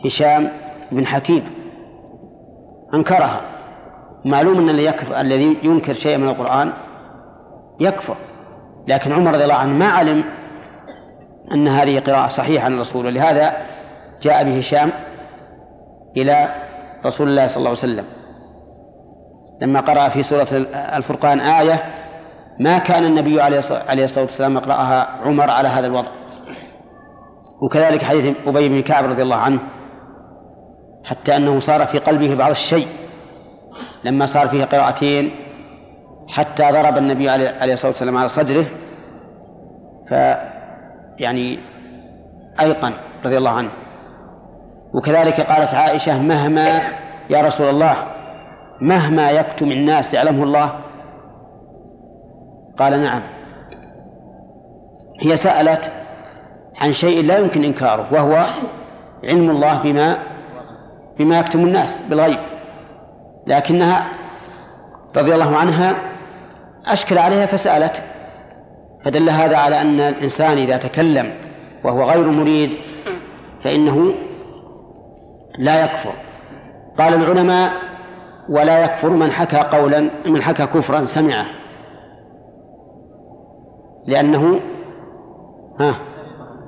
هشام بن حكيم. أنكرها. معلوم أن اللي الذي ينكر شيئا من القرآن يكفر. لكن عمر رضي الله عنه ما علم أن هذه قراءة صحيحة عن الرسول. ولهذا جاء بهشام إلى رسول الله صلى الله عليه وسلم. لما قرأ في سورة الفرقان آية ما كان النبي عليه الص- عليه الصلاة والسلام يقرأها عمر على هذا الوضع. وكذلك حديث أبي بن كعب رضي الله عنه حتى أنه صار في قلبه بعض الشيء لما صار فيه قراءتين حتى ضرب النبي عليه عليه الصلاة والسلام على صدره ف يعني أيقن رضي الله عنه. وكذلك قالت عائشة مهما يا رسول الله مهما يكتم الناس يعلمه الله قال نعم. هي سألت عن شيء لا يمكن إنكاره وهو علم الله بما بما يكتم الناس بالغيب. لكنها رضي الله عنها أشكل عليها فسألت فدل هذا على أن الإنسان إذا تكلم وهو غير مريد فإنه لا يكفر. قال العلماء ولا يكفر من حكى قولا من حكى كفرا سمعه. لأنه ها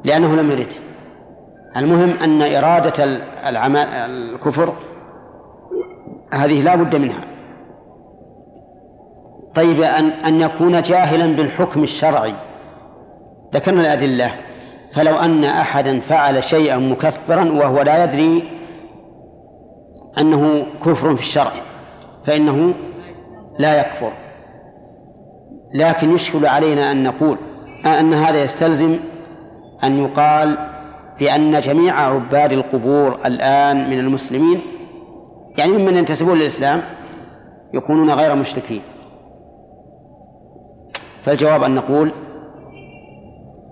لأنه لم يرد. المهم أن إرادة العمل الكفر هذه لا بد منها. طيب أن أن يكون جاهلا بالحكم الشرعي. ذكرنا الأدلة. فلو أن أحدا فعل شيئا مكفرا وهو لا يدري أنه كفر في الشرع فإنه لا يكفر. لكن يشكل علينا أن نقول أن هذا يستلزم أن يقال بأن جميع عباد القبور الآن من المسلمين يعني ممن ينتسبون للإسلام يكونون غير مشركين. فالجواب أن نقول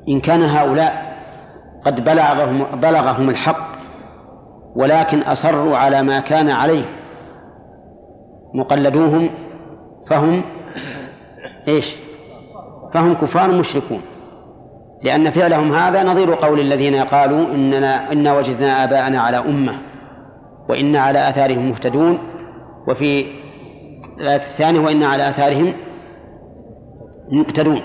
إن كان هؤلاء قد بلغهم بلغهم الحق ولكن أصروا على ما كان عليه مقلدوهم فهم إيش؟ فهم كفار مشركون لأن فعلهم هذا نظير قول الذين قالوا إننا إنا وجدنا آباءنا على أمة وإنا على آثارهم مهتدون وفي الآية الثانية وإنا على آثارهم مقتدون